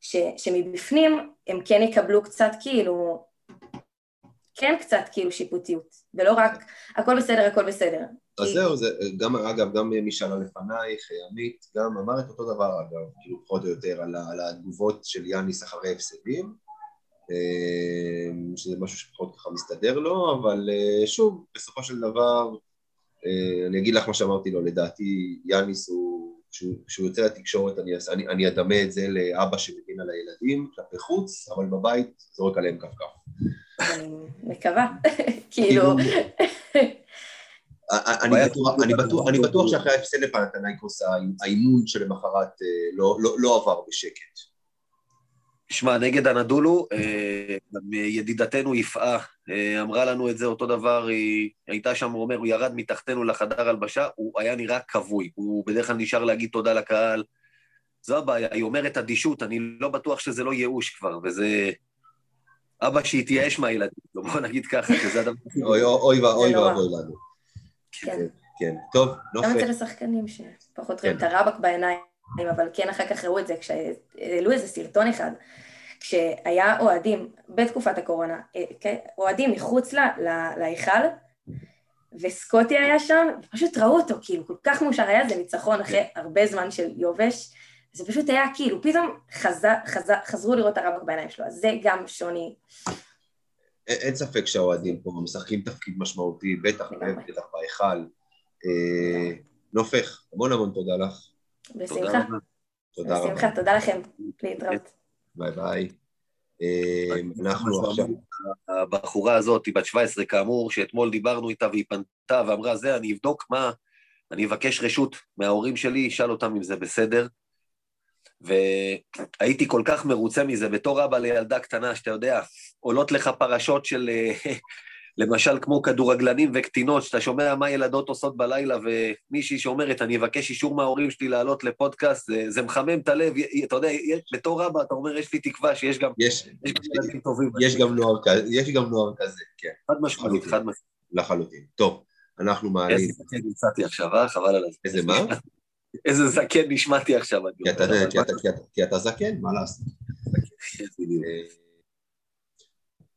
ש, שמבפנים הם כן יקבלו קצת כאילו, כן קצת כאילו שיפוטיות, ולא רק הכל בסדר, הכל בסדר. אז כי... זהו, זה, גם אגב, גם מי שאלה לפנייך, עמית, גם אמר את אותו דבר אגב, כאילו פחות או יותר על, על התגובות של יאניס אחרי הפסדים, אה, שזה משהו שפחות ככה מסתדר לו, אבל אה, שוב, בסופו של דבר, אה, אני אגיד לך מה שאמרתי לו, לדעתי יאניס הוא כשהוא יוצא לתקשורת אני, אני, אני אדמה את זה לאבא שמגן על הילדים כלפי חוץ, אבל בבית זורק עליהם כפכף. אני מקווה, כאילו... אני בטוח שאחרי ההפסד לפנתנייקוס האימון שלמחרת אה, לא, לא, לא עבר בשקט. שמע, נגד הנדולו, אה, ידידתנו יפעה אה, אמרה לנו את זה אותו דבר, היא הייתה שם, הוא אומר, הוא ירד מתחתנו לחדר הלבשה, הוא היה נראה כבוי, הוא בדרך כלל נשאר להגיד תודה לקהל. זו הבעיה, היא אומרת אדישות, אני לא בטוח שזה לא ייאוש כבר, וזה... אבא שהתייאש מהילדים, בוא נגיד ככה, שזה הדבר... אוי ואבוי לנו. כן. כן, טוב, נופל. גם אצל השחקנים שפחות רואים כן. את הרבק בעיניים. אבל כן אחר כך ראו את זה, כשהעלו איזה סרטון אחד, כשהיה אוהדים בתקופת הקורונה, אה, כן, אוהדים מחוץ להיכל, וסקוטי היה שם, ופשוט ראו אותו, כאילו, כל כך מאושר היה זה ניצחון אחרי הרבה זמן של יובש, זה פשוט היה כאילו, פתאום חזר, חזר, חזרו לראות את הרבק בעיניים שלו, אז זה גם שוני. אין ספק שהאוהדים פה משחקים תפקיד משמעותי, בטח בטח בהיכל. אה, נופך, המון המון תודה לך. בשמחה. תודה רבה. בשמחה, תודה לכם. להתראות. ביי ביי. אמ, אנחנו עכשיו... הבחורה הזאת, היא בת 17 כאמור, שאתמול דיברנו איתה והיא פנתה ואמרה, זה, אני אבדוק מה, אני אבקש רשות מההורים שלי, אשאל אותם אם זה בסדר. והייתי כל כך מרוצה מזה, בתור אבא לילדה קטנה, שאתה יודע, עולות לך פרשות של למשל כמו כדורגלנים וקטינות, שאתה שומע מה ילדות עושות בלילה, ומישהי שאומרת, אני אבקש אישור מההורים שלי לעלות לפודקאסט, זה, זה מחמם את הלב, אתה יודע, בתור אבא אתה אומר, יש לי תקווה שיש גם... יש, יש, יש, טובים. יש גם נוער כזה, יש גם נוער כזה, כן. חד משמעית, חד משמעית. לחלוטין. טוב, אנחנו מעלים... איזה עכשיו, אה? חבל על הזמן. איזה מה? איזה זקן נשמעתי עכשיו. כי אתה זקן, מה לעשות?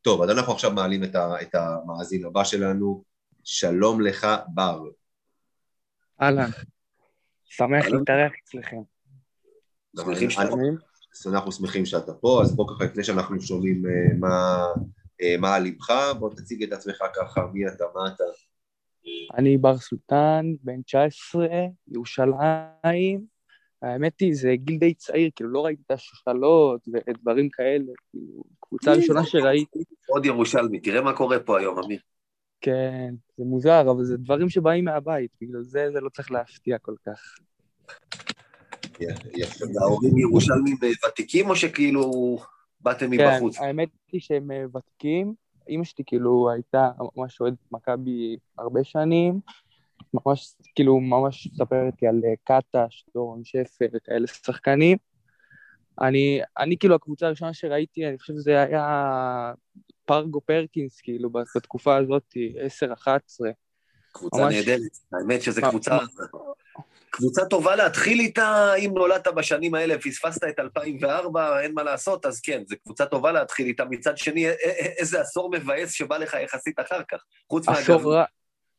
טוב, אז אנחנו עכשיו מעלים את, ה, את המאזין הבא שלנו. שלום לך, בר. אהלן, שמח להתארח אצלכם. אנחנו שמחים שאתה פה, אז בוא ככה, לפני שאנחנו שומעים אה, מה, אה, מה על ליבך, בוא תציג את עצמך ככה, מי אתה, מה אתה. אני בר סולטן, בן 19, ירושלים, האמת היא, זה גיל די צעיר, כאילו לא ראיתי את השושלות ודברים כאלה, כאילו, קבוצה ראשונה שראיתי. עוד ירושלמי, תראה מה קורה פה היום, אמיר. כן, זה מוזר, אבל זה דברים שבאים מהבית, בגלל זה זה לא צריך להפתיע כל כך. יפה. ההורים ירושלמים ותיקים, או שכאילו באתם מבחוץ? כן, האמת היא שהם אה, ותיקים. אימא שלי כאילו הייתה ממש אוהדת מכבי הרבה שנים, ממש, כאילו, ממש מספרת לי על אה, קטש, דורון שפר וכאלה שחקנים, אני, אני כאילו, הקבוצה הראשונה שראיתי, אני חושב שזה היה פרגו פרקינס, כאילו, בתקופה הזאת, 10-11. קבוצה ממש... נהדרת, האמת שזו קבוצה... קבוצה טובה להתחיל איתה, אם נולדת בשנים האלה, פספסת את 2004, אין מה לעשות, אז כן, זו קבוצה טובה להתחיל איתה. מצד שני, איזה עשור מבאס שבא לך יחסית אחר כך, חוץ מהגב.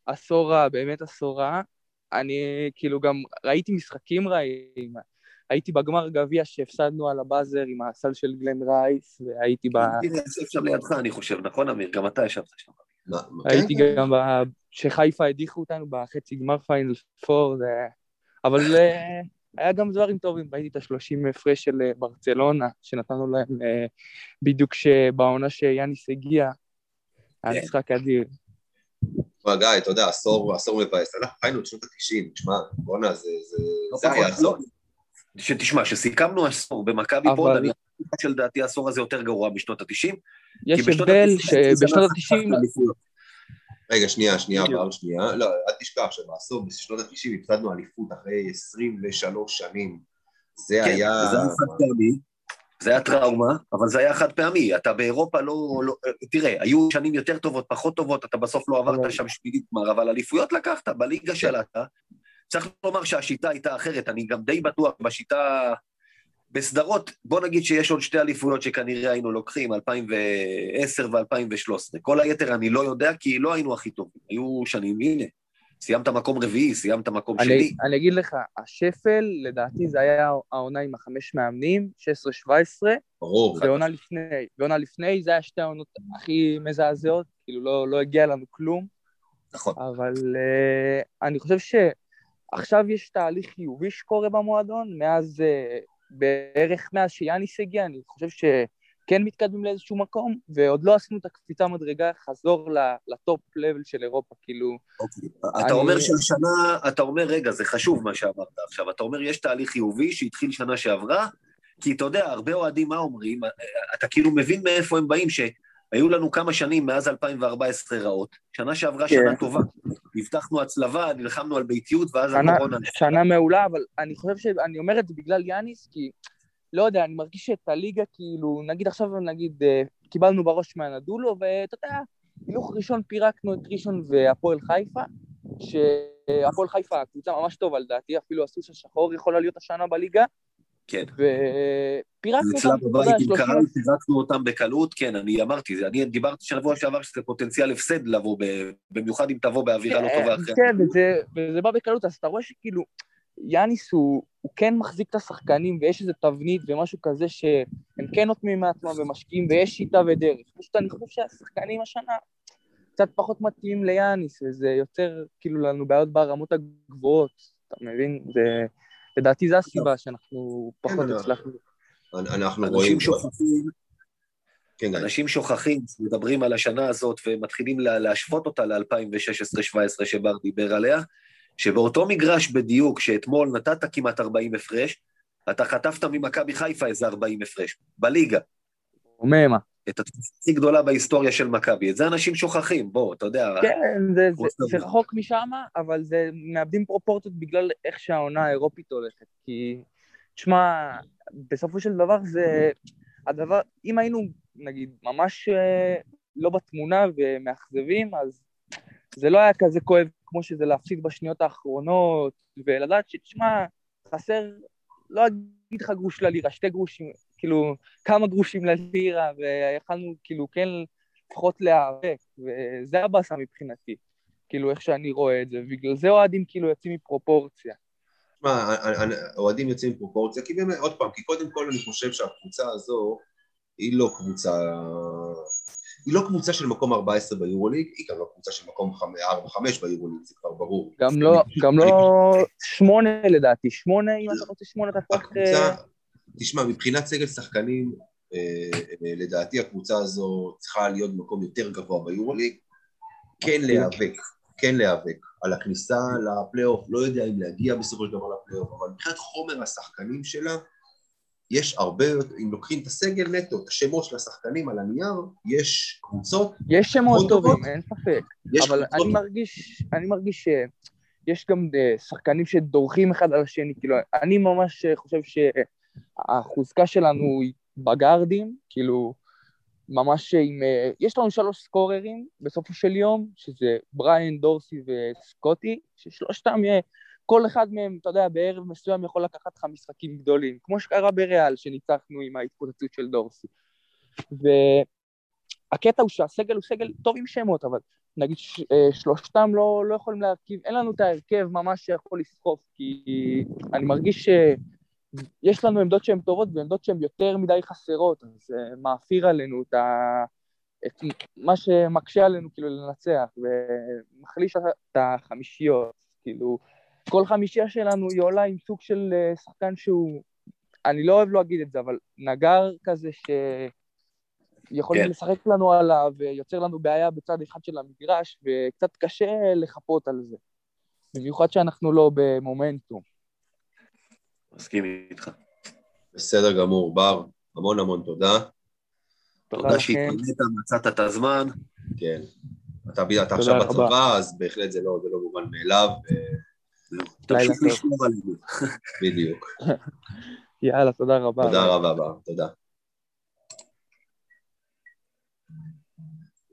עשור רע, באמת עשור רע. אני כאילו גם ראיתי משחקים רעים. הייתי בגמר גביע שהפסדנו על הבאזר עם הסל של גלן רייס, והייתי ב... הייתי שם לידך, אני חושב, נכון, אמיר? גם אתה ישבת שם. הייתי כן. גם שחיפה הדיחו אותנו בחצי גמר פיינל פור, אבל אה, היה גם דברים טובים, ראיתי את השלושים הפרש של אה, ברצלונה, שנתנו להם אה, בדיוק בעונה שיאניס הגיע, היה כן. משחק אדיר. תשמע, גיא, אתה יודע, עשור, עשור מבאס. אנחנו חיינו את שנות ה-90, תשמע, בואנה, זה, זה, לא זה היה עשור. שתשמע, שסיכמנו עשור במכבי אבל... פה, אני חושב שלדעתי העשור הזה יותר גרוע משנות ה-90. יש הבדל שבשנות ה-90... רגע, שנייה, שנייה, בר שנייה. לא, אל תשכח שבעשור, בשנות ה-90 הפסדנו אליפות אחרי 23 שנים. זה כן, היה... זה היה חד פעמי, זה היה טראומה, אבל זה היה חד פעמי. אתה באירופה לא, לא... תראה, היו שנים יותר טובות, פחות טובות, אתה בסוף לא עברת שם שמינית גמר, אבל אליפויות לקחת, בליגה כן. שלט. צריך לומר שהשיטה הייתה אחרת, אני גם די בטוח בשיטה... בסדרות, בוא נגיד שיש עוד שתי אליפויות שכנראה היינו לוקחים, 2010 ו-2013. כל היתר אני לא יודע, כי לא היינו הכי טובים. היו שנים, הנה, סיימת מקום רביעי, סיימת מקום אני, שני. אני אגיד לך, השפל, לדעתי זה היה העונה עם החמש מאמנים, 16-17. ברור. ועונה לפני. ועונה לפני זה היה שתי העונות הכי מזעזעות, כאילו לא, לא הגיע לנו כלום. נכון. אבל uh, אני חושב שעכשיו יש תהליך חיובי שקורה במועדון, מאז, uh, בערך מאז שיאניס הגיע, אני חושב ש... כן מתקדמים לאיזשהו מקום, ועוד לא עשינו את הקפיצה מדרגה, חזור לטופ לבל של אירופה, כאילו... אוקיי. אני... אתה אומר של שנה, אתה אומר, רגע, זה חשוב מה שאמרת עכשיו, אתה אומר, יש תהליך חיובי שהתחיל שנה שעברה, כי אתה יודע, הרבה אוהדים מה אומרים, אתה כאילו מבין מאיפה הם באים, שהיו לנו כמה שנים מאז 2014 רעות, שנה שעברה כן. שנה טובה, הבטחנו הצלבה, נלחמנו על ביתיות, ואז הקורונה... שנה מעולה, אבל אני חושב שאני אומר את זה בגלל יאניס, כי... לא יודע, אני מרגיש שאת הליגה, כאילו, נגיד עכשיו, נגיד, אה, קיבלנו בראש מהנדולו, ואתה יודע, הילוך ראשון פירקנו את ראשון והפועל חיפה, שהפועל חיפה, קבוצה ממש טובה לדעתי, אפילו הסוס השחור יכולה להיות השנה בליגה. כן. ופירקנו אותם, אתה יודע, שלושים... קהל, פירקנו אותם בקלות, כן, אני אמרתי, אני דיברתי שבוע שעבר שזה פוטנציאל הפסד לבוא, במיוחד אם תבוא באווירה לא טובה אחרת. כן, וזה בא בקלות, אז אתה רואה שכאילו... יאניס הוא, הוא כן מחזיק את השחקנים ויש איזו תבנית ומשהו כזה שהם כן נותנים מעצמם ומשקיעים ויש שיטה ודרך. פשוט אני חושב שהשחקנים השנה קצת פחות מתאים ליאניס וזה יוצר כאילו לנו בעיות ברמות הגבוהות, אתה מבין? זה, לדעתי זו הסיבה שאנחנו פחות כן, הצלחנו. אנחנו רואים... שוכחים, כן, אנשים שוכחים, מדברים על השנה הזאת ומתחילים להשוות אותה ל-2016-2017 שבר דיבר עליה, שבאותו מגרש בדיוק, שאתמול נתת כמעט 40 הפרש, אתה חטפת ממכבי חיפה איזה 40 הפרש, בליגה. וממה? את התקופה הכי גדולה בהיסטוריה של מכבי. את זה אנשים שוכחים, בוא, אתה יודע. כן, זה, זה, זה רחוק משם, אבל זה מאבדים פרופורציות בגלל איך שהעונה האירופית הולכת. כי, תשמע, בסופו של דבר זה... הדבר, אם היינו, נגיד, ממש אה, לא בתמונה ומאכזבים, אז זה לא היה כזה כואב כמו שזה להפסיד בשניות האחרונות, ולדעת שתשמע, חסר, לא אגיד לך גרוש ללירה, שתי גרושים, כאילו, כמה גרושים ללירה, ויכלנו כאילו כן לפחות להיאבק, וזה הבאסה מבחינתי, כאילו, איך שאני רואה את זה, ובגלל זה אוהדים כאילו יוצאים מפרופורציה. תשמע, אוהדים יוצאים מפרופורציה, כי באמת, עוד פעם, כי קודם כל אני חושב שהקבוצה הזו היא לא קבוצה היא לא קבוצה של מקום 14 ביורוליג, היא גם לא קבוצה של מקום 4-5 ביורוליג, זה כבר ברור. גם לא, גם לא שמונה לדעתי, שמונה, אם אתה רוצה שמונה, אתה צריך... תשמע, מבחינת סגל שחקנים, אה, אה, לדעתי הקבוצה הזו צריכה להיות במקום יותר גבוה ביורוליג, כן להיאבק, כן להיאבק על הכניסה לפלייאוף, לא יודע אם להגיע בסופו של דבר לפלייאוף, אבל מבחינת חומר השחקנים שלה, יש הרבה, אם לוקחים את הסגל נטו, את השמות של השחקנים על הנייר, יש קבוצות... יש שמות טובים, אין ספק. אבל אני מרגיש, אני מרגיש שיש גם אה, שחקנים שדורכים אחד על השני, כאילו, אני ממש חושב החוזקה שלנו היא בגארדים, כאילו, ממש עם... אה, יש לנו שלוש סקוררים בסופו של יום, שזה בריין, דורסי וסקוטי, ששלושתם, כל אחד מהם, אתה יודע, בערב מסוים יכול לקחת לך משחקים גדולים, כמו שקרה בריאל, שניצחנו עם ההתפוצצות של דורסי. והקטע הוא שהסגל הוא סגל טוב עם שמות, אבל נגיד אה, שלושתם לא, לא יכולים להרכיב, אין לנו את ההרכב ממש שיכול לסחוף, כי אני מרגיש שיש לנו עמדות שהן טובות ועמדות שהן יותר מדי חסרות, אז זה מעפיר עלינו את, ה, את מה שמקשה עלינו כאילו לנצח, ומחליש את החמישיות, כאילו, כל חמישייה שלנו היא עולה עם סוג של אה, שחקן שהוא, אני לא אוהב להגיד את זה, אבל נגר כזה ש... יכולים כן. לשחק לנו עליו, ויוצר לנו בעיה בצד אחד של המגרש, וקצת קשה לחפות על זה. במיוחד שאנחנו לא במומנטום. מסכים איתך. בסדר גמור, בר, המון המון תודה. תודה שהתפנית, מצאת את הזמן. כן. אתה, אתה עכשיו בצבא, אז בהחלט זה לא, זה לא מובן מאליו. תמשיך לשמור עלינו. בדיוק. יאללה, תודה רבה. תודה רבה, בר, תודה.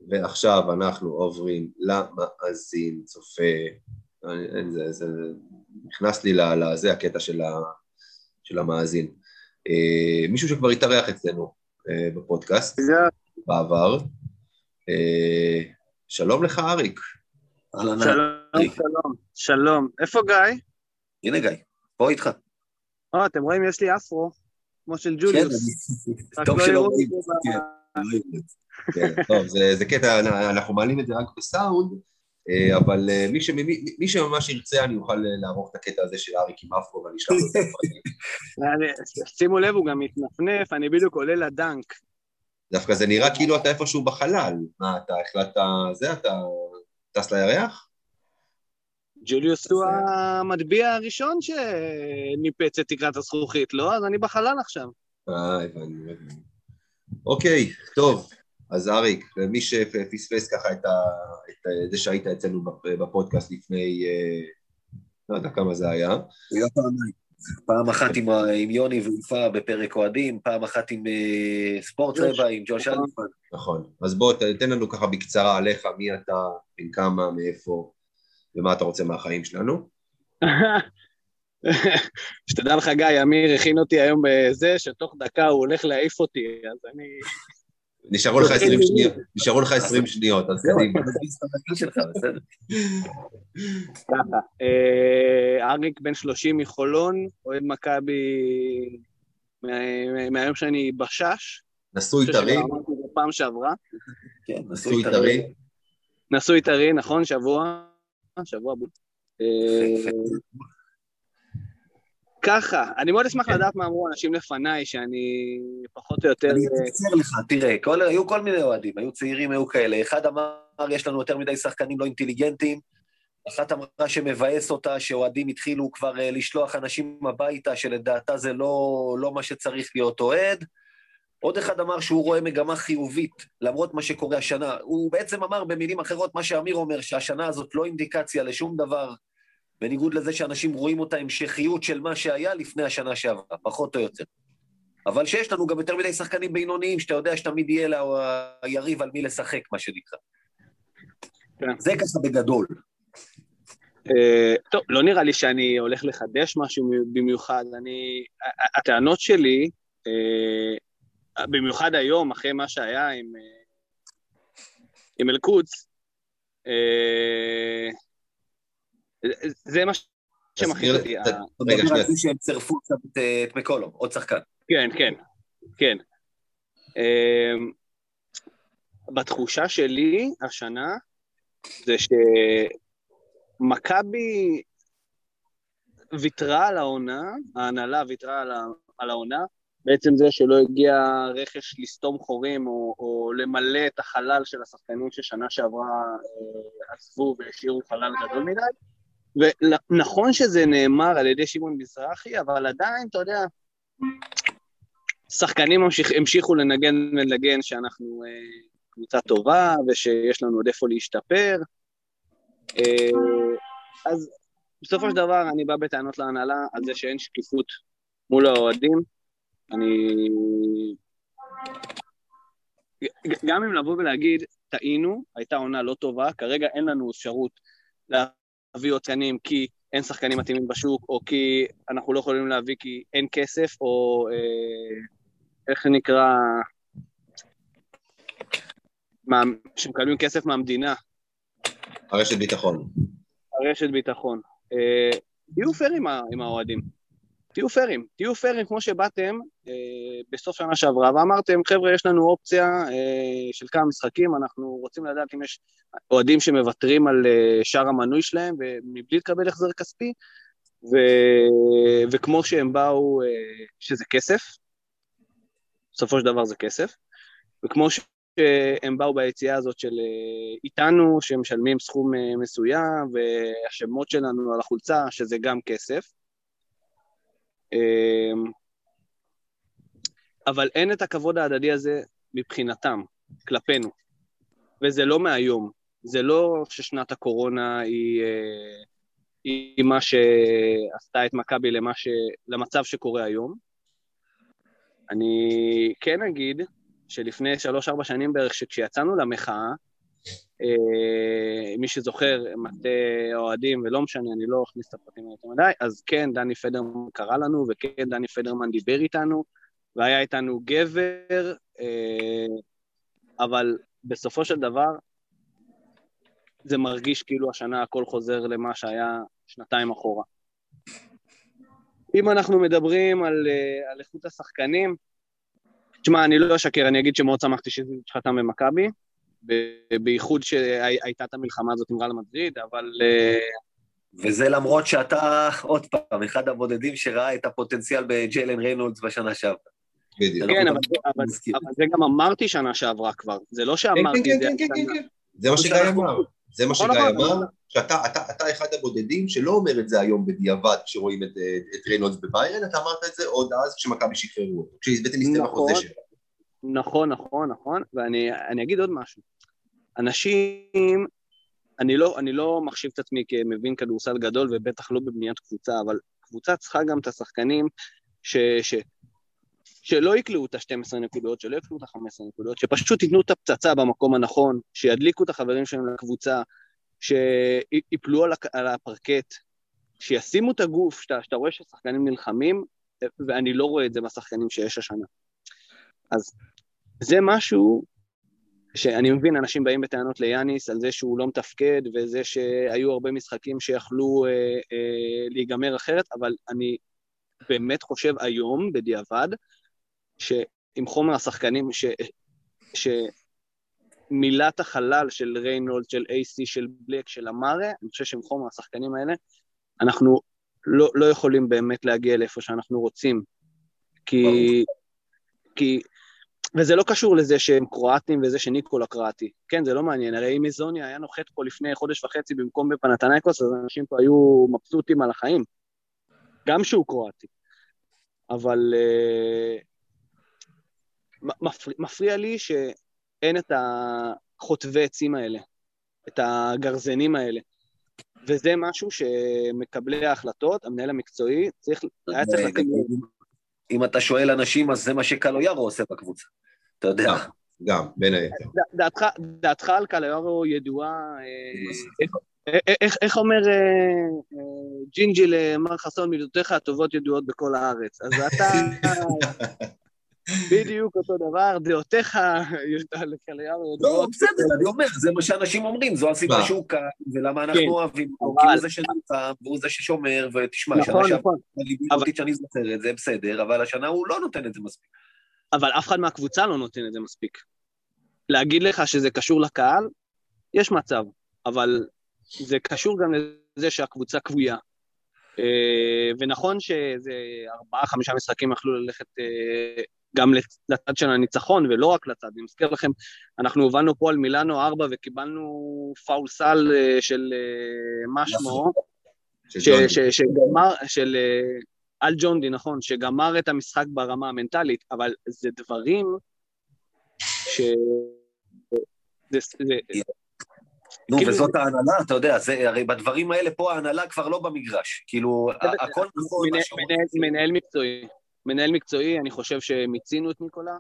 ועכשיו אנחנו עוברים למאזין, צופה, זה, זה נכנס לי לזה הקטע של, ה, של המאזין. אה, מישהו שכבר התארח אצלנו אה, בפודקאסט yeah. בעבר. אה, שלום לך, אריק. שלום, שלום, שלום. איפה גיא? הנה גיא, פה איתך. אה, אתם רואים, יש לי אפרו, כמו של ג'וליוס. כן, טוב לא שלא רואים. כן, טוב, זה, זה קטע, אנחנו מעלים את זה רק בסאונד, אבל אה, מי, שמי, מי שממש ירצה, אני אוכל אה, לערוך את הקטע הזה של אריק עם אפרו ואני אשלח לו את זה. שימו לב, הוא גם מתנפנף, אני בדיוק עולה לדנק. דווקא זה נראה כאילו אתה איפשהו בחלל. מה, אתה החלטת, זה, אתה טס לירח? ג'וליוס הוא המטביע הראשון שניפץ את תקרת הזכוכית, לא? אז אני בחלל עכשיו. אה, הבנתי, הבנתי. אוקיי, טוב, אז אריק, מי שפספס ככה את, ה, את זה שהיית אצלנו בפודקאסט לפני, אה, לא יודע כמה זה היה. היה פעמיים. פעם אחת עם, עם יוני ויפה בפרק אוהדים, פעם אחת עם uh, ספורט רבע, עם ג'וש אלפן. נכון, אז בוא תן לנו ככה בקצרה עליך, מי אתה, בן כמה, מאיפה, ומה אתה רוצה מהחיים שלנו. שתדע לך, גיא, אמיר הכין אותי היום בזה, שתוך דקה הוא הולך להעיף אותי, אז אני... נשארו לך 20 שניות, נשארו לך 20 שניות, אז קדימה. ככה, אה, אריק בן 30 מחולון, אוהד מכבי מהיום שאני בשש. נשוי טרי. פעם שעברה. כן, נשוי טרי. נשוי טרי, נכון, שבוע. שבוע. ככה, אני מאוד אשמח כן. לדעת מה אמרו אנשים לפניי, שאני פחות או יותר... אני אקצר לך, תראה, כל, היו כל מיני אוהדים, היו צעירים, היו כאלה. אחד אמר, יש לנו יותר מדי שחקנים לא אינטליגנטים, אחת אמרה שמבאס אותה, שאוהדים התחילו כבר uh, לשלוח אנשים הביתה, שלדעתה זה לא, לא מה שצריך להיות אוהד. עוד אחד אמר שהוא רואה מגמה חיובית, למרות מה שקורה השנה. הוא בעצם אמר במילים אחרות מה שאמיר אומר, שהשנה הזאת לא אינדיקציה לשום דבר בניגוד לזה שאנשים רואים אותה המשכיות של מה שהיה לפני השנה שעברה, פחות או יותר. אבל שיש לנו גם יותר מדי שחקנים בינוניים, שאתה יודע שתמיד יהיה לה היריב על מי לשחק, מה שנקרא. כן. זה ככה בגדול. Uh, טוב, לא נראה לי שאני הולך לחדש משהו במיוחד. אני... הטענות שלי, uh, במיוחד היום, אחרי מה שהיה עם, uh, עם אל-קודס, זה מה שמכניס אותי. רגע, שנייה. שהם צירפו קצת את מקולום, עוד שחקן. כן, כן, כן. אמ, בתחושה שלי השנה, זה שמכבי ויתרה על העונה, ההנהלה ויתרה על העונה, בעצם זה שלא הגיע רכש לסתום חורים או, או למלא את החלל של השחקנים ששנה שעברה אה, עזבו והשאירו חלל גדול מדי, ונכון שזה נאמר על ידי שמעון מזרחי, אבל עדיין, אתה יודע, שחקנים המשיך, המשיכו לנגן ולנגן שאנחנו אה, קבוצה טובה ושיש לנו עוד איפה להשתפר. אה, אז בסופו של דבר אני בא בטענות להנהלה על זה שאין שקיפות מול האוהדים. אני... גם אם לבוא ולהגיד, טעינו, הייתה עונה לא טובה, כרגע אין לנו אפשרות להביא עוד תקנים כי אין שחקנים מתאימים בשוק, או כי אנחנו לא יכולים להביא כי אין כסף, או אה, איך נקרא, מה, שמקבלים כסף מהמדינה. הרשת ביטחון. הרשת ביטחון. אה, תהיו פייר עם האוהדים. תהיו פיירים, תהיו פיירים כמו שבאתם אה, בסוף שנה שעברה. ואמרתם, חבר'ה, יש לנו אופציה אה, של כמה משחקים, אנחנו רוצים לדעת אם יש אוהדים שמוותרים על אה, שער המנוי שלהם ומבלי לקבל החזר כספי, ו... וכמו שהם באו, אה, שזה כסף, בסופו של דבר זה כסף, וכמו שהם באו ביציאה הזאת של אה, איתנו, שמשלמים סכום אה, מסוים, והשמות שלנו על החולצה, שזה גם כסף, אבל אין את הכבוד ההדדי הזה מבחינתם, כלפינו. וזה לא מהיום. זה לא ששנת הקורונה היא, אה, היא מה שעשתה את מכבי ש... למצב שקורה היום. אני כן אגיד שלפני שלוש-ארבע שנים בערך, שכשיצאנו למחאה, אה, מי שזוכר, מטה אוהדים, ולא משנה, אני לא אכניס את הפרטים יותר מדי, אז כן, דני פדרמן קרא לנו, וכן, דני פדרמן דיבר איתנו, והיה איתנו גבר, אה, אבל בסופו של דבר, זה מרגיש כאילו השנה הכל חוזר למה שהיה שנתיים אחורה. אם אנחנו מדברים על, אה, על איכות השחקנים, תשמע, אני לא אשקר, אני אגיד שמאוד שמחתי שזה חתם במכבי, בייחוד שהייתה את המלחמה הזאת עם רעל מדריד, אבל... אה, וזה למרות שאתה, עוד פעם, אחד הבודדים שראה את הפוטנציאל בג'יילן ריינולדס בשנה שעברה. בדיוק. כן, אבל, אבל, אבל זה גם אמרתי שנה שעברה כבר, זה לא שאמרתי... כן, כן, כן, כן, כן, זה מה שגיא אמר. זה מה שגיא אמר, שאתה אתה, אתה אחד הבודדים שלא אומר את זה היום בדיעבד כשרואים את, את ריינולדס בביירן, אתה אמרת את זה עוד אז כשמכבי שחררו אותו, כשבעצם נסתם החוזה שלו. נכון, נכון, נכון, ואני אגיד עוד משהו. אנשים, אני לא, אני לא מחשיב את עצמי כמבין כדורסל גדול, ובטח לא בבניית קבוצה, אבל קבוצה צריכה גם את השחקנים ש, ש, שלא יקלעו את ה-12 נקודות, שלא יקלעו את ה-15 נקודות, שפשוט ייתנו את הפצצה במקום הנכון, שידליקו את החברים שלהם לקבוצה, שיפלו על, על הפרקט, שישימו את הגוף, שאתה, שאתה רואה ששחקנים נלחמים, ואני לא רואה את זה בשחקנים שיש השנה. אז זה משהו שאני מבין, אנשים באים בטענות ליאניס על זה שהוא לא מתפקד, וזה שהיו הרבה משחקים שיכלו אה, אה, להיגמר אחרת, אבל אני באמת חושב היום, בדיעבד, שעם חומר השחקנים, ש... שמילת החלל של ריינולד, של AC, של בלק, של אמארה, אני חושב שעם חומר השחקנים האלה, אנחנו לא, לא יכולים באמת להגיע לאיפה שאנחנו רוצים. כי, כי וזה לא קשור לזה שהם קרואטים וזה שניקולה קרואטי. כן, זה לא מעניין. הרי אם איזוניה היה נוחת פה לפני חודש וחצי במקום בפנתנייקוס, אז אנשים פה היו מבסוטים על החיים. גם שהוא קרואטי. אבל uh, מפריע, מפריע לי שאין את החוטבי עצים האלה, את הגרזנים האלה. וזה משהו שמקבלי ההחלטות, המנהל המקצועי, צריך, היה צריך לתת... אם אתה שואל אנשים, אז זה מה שקלויארו עושה בקבוצה. אתה יודע. גם, בין היתר. דעתך על קלויארו ידועה, אה, אה, אה, איך אומר ג'ינג'י למר חסון, מידותיך הטובות ידועות בכל הארץ. אז אתה... בדיוק אותו דבר, דעותיך לקליארו ידועות. לא, בסדר, אני אומר, זה מה שאנשים אומרים, זו הסיבה שהוא כאן, ולמה אנחנו כן. אוהבים אותו, כי הוא זה שנמצא, והוא זה ששומר, ותשמע, שנה נכון, שעברה, נכון. אותי שאני זוכר את זה, בסדר, אבל השנה הוא לא נותן את זה מספיק. אבל אף אחד מהקבוצה לא נותן את זה מספיק. להגיד לך שזה קשור לקהל, יש מצב, אבל זה קשור גם לזה שהקבוצה כבויה. אה, ונכון שזה ארבעה, חמישה משחקים יכלו ללכת אה, גם לצד של הניצחון, ולא רק לצד. אני מזכיר לכם, אנחנו הובלנו פה על מילאנו ארבע וקיבלנו פאול סל אה, של מה שמו, שגמר, של על ג'ונדי, נכון, שגמר את המשחק ברמה המנטלית, אבל זה דברים ש... זה, זה, נו, כאילו וזאת ההנהלה, אתה יודע, זה, הרי בדברים האלה פה ההנהלה כבר לא במגרש. כאילו, הכל נכון... מנהל מקצועי. מנהל מקצועי, אני חושב שמיצינו את ניקולה,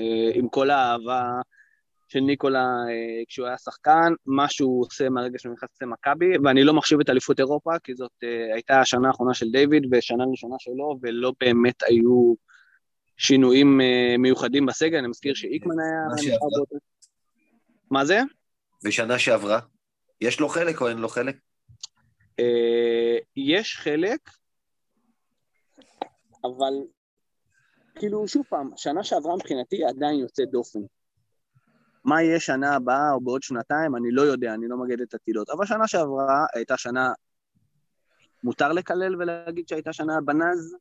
אה, עם כל האהבה של ניקולה אה, כשהוא היה שחקן, מה שהוא עושה מהרגע שהוא נכנס למכבי, ואני לא מחשיב את אליפות אירופה, כי זאת אה, הייתה השנה האחרונה של דיוויד ושנה ראשונה שלו, ולא באמת היו שינויים מיוחדים בסגל, אני מזכיר שאיקמן היה... מה זה? ושנה שעברה? יש לו חלק או אין לו חלק? יש חלק, אבל כאילו, שוב פעם, שנה שעברה מבחינתי עדיין יוצאת דופן. מה יהיה שנה הבאה או בעוד שנתיים, אני לא יודע, אני לא מגד את עתידות. אבל שנה שעברה הייתה שנה... מותר לקלל ולהגיד שהייתה שנה בנז?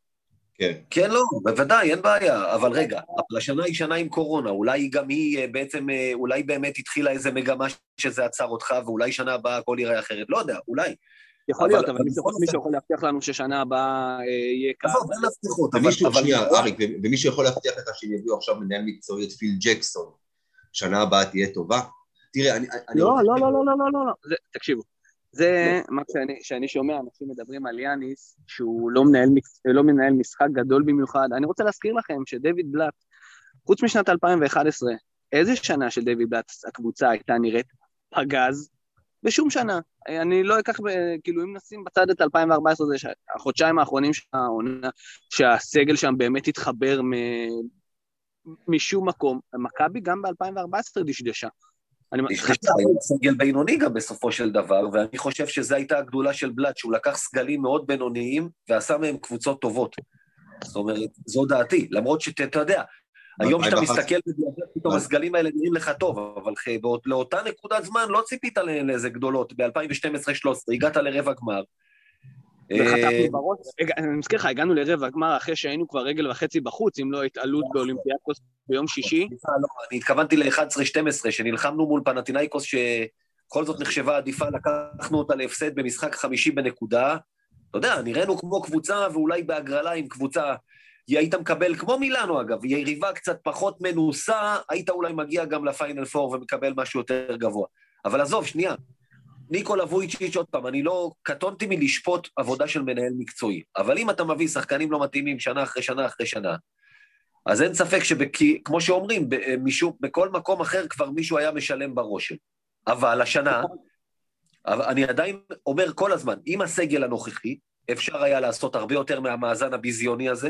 כן. כן, לא, בוודאי, אין בעיה. אבל רגע, אבל השנה היא שנה עם קורונה, אולי גם היא אה, בעצם, אה, אולי באמת התחילה איזה מגמה שזה עצר אותך, ואולי שנה הבאה הכל יראה אחרת. לא יודע, אולי. יכול להיות, אבל מי שיכול להבטיח לנו ששנה הבאה אה, יהיה ככה. עזוב, אין הבטיחות. אבל שנייה, אריק, ומי שיכול להבטיח לך שהם יביאו עכשיו מנהל מקצועי את פיל ג'קסון, שנה הבאה תהיה טובה? תראה, אני... לא, לא, לא, לא, לא, לא, לא. תקשיבו, זה לא. מה שאני, שומע, אנשים מדברים על יאניס, שהוא לא מנהל, לא מנהל משחק גדול במיוחד. אני רוצה להזכיר לכם שדויד בלאט, חוץ משנת 2011, איזה שנה של דויד בלאט הקבוצה הייתה נראית פגז? בשום שנה. אני לא אקח, כאילו, אם נשים בצד את 2014, זה החודשיים האחרונים של העונה, שהסגל שם באמת התחבר מ... משום מקום. מכבי גם ב-2014 דשדשה. דשדשה, סגל בינוני גם בסופו של דבר, ואני חושב שזו הייתה הגדולה של בלאט, שהוא לקח סגלים מאוד בינוניים ועשה מהם קבוצות טובות. זאת אומרת, זו דעתי, למרות שאתה יודע, היום כשאתה מסתכל פתאום הסגלים האלה נראים לך טוב, אבל לאותה נקודת זמן לא ציפית לאיזה גדולות. ב-2012-2013 הגעת לרבע גמר. אה, אני מזכיר לך, הגענו לרבע גמר אחרי שהיינו כבר רגל וחצי בחוץ, אם לא התעלות באולימפיאקוס ביום שישי. לא, אני התכוונתי ל-11-12, שנלחמנו מול פנטינאיקוס, שבכל זאת נחשבה עדיפה, לקחנו אותה להפסד במשחק חמישי בנקודה. אתה יודע, נראינו כמו קבוצה, ואולי בהגרלה עם קבוצה היית מקבל, כמו מילאנו אגב, יריבה קצת פחות מנוסה, היית אולי מגיע גם לפיינל פור ומקבל משהו יותר גבוה. אבל עזוב, שנייה. ניקולה וויצ'יץ', עוד פעם, אני לא... קטונתי מלשפוט עבודה של מנהל מקצועי, אבל אם אתה מביא שחקנים לא מתאימים שנה אחרי שנה אחרי שנה, אז אין ספק שכמו שאומרים, משהו, בכל מקום אחר כבר מישהו היה משלם ברושם. אבל השנה, אני עדיין אומר כל הזמן, עם הסגל הנוכחי, אפשר היה לעשות הרבה יותר מהמאזן הביזיוני הזה,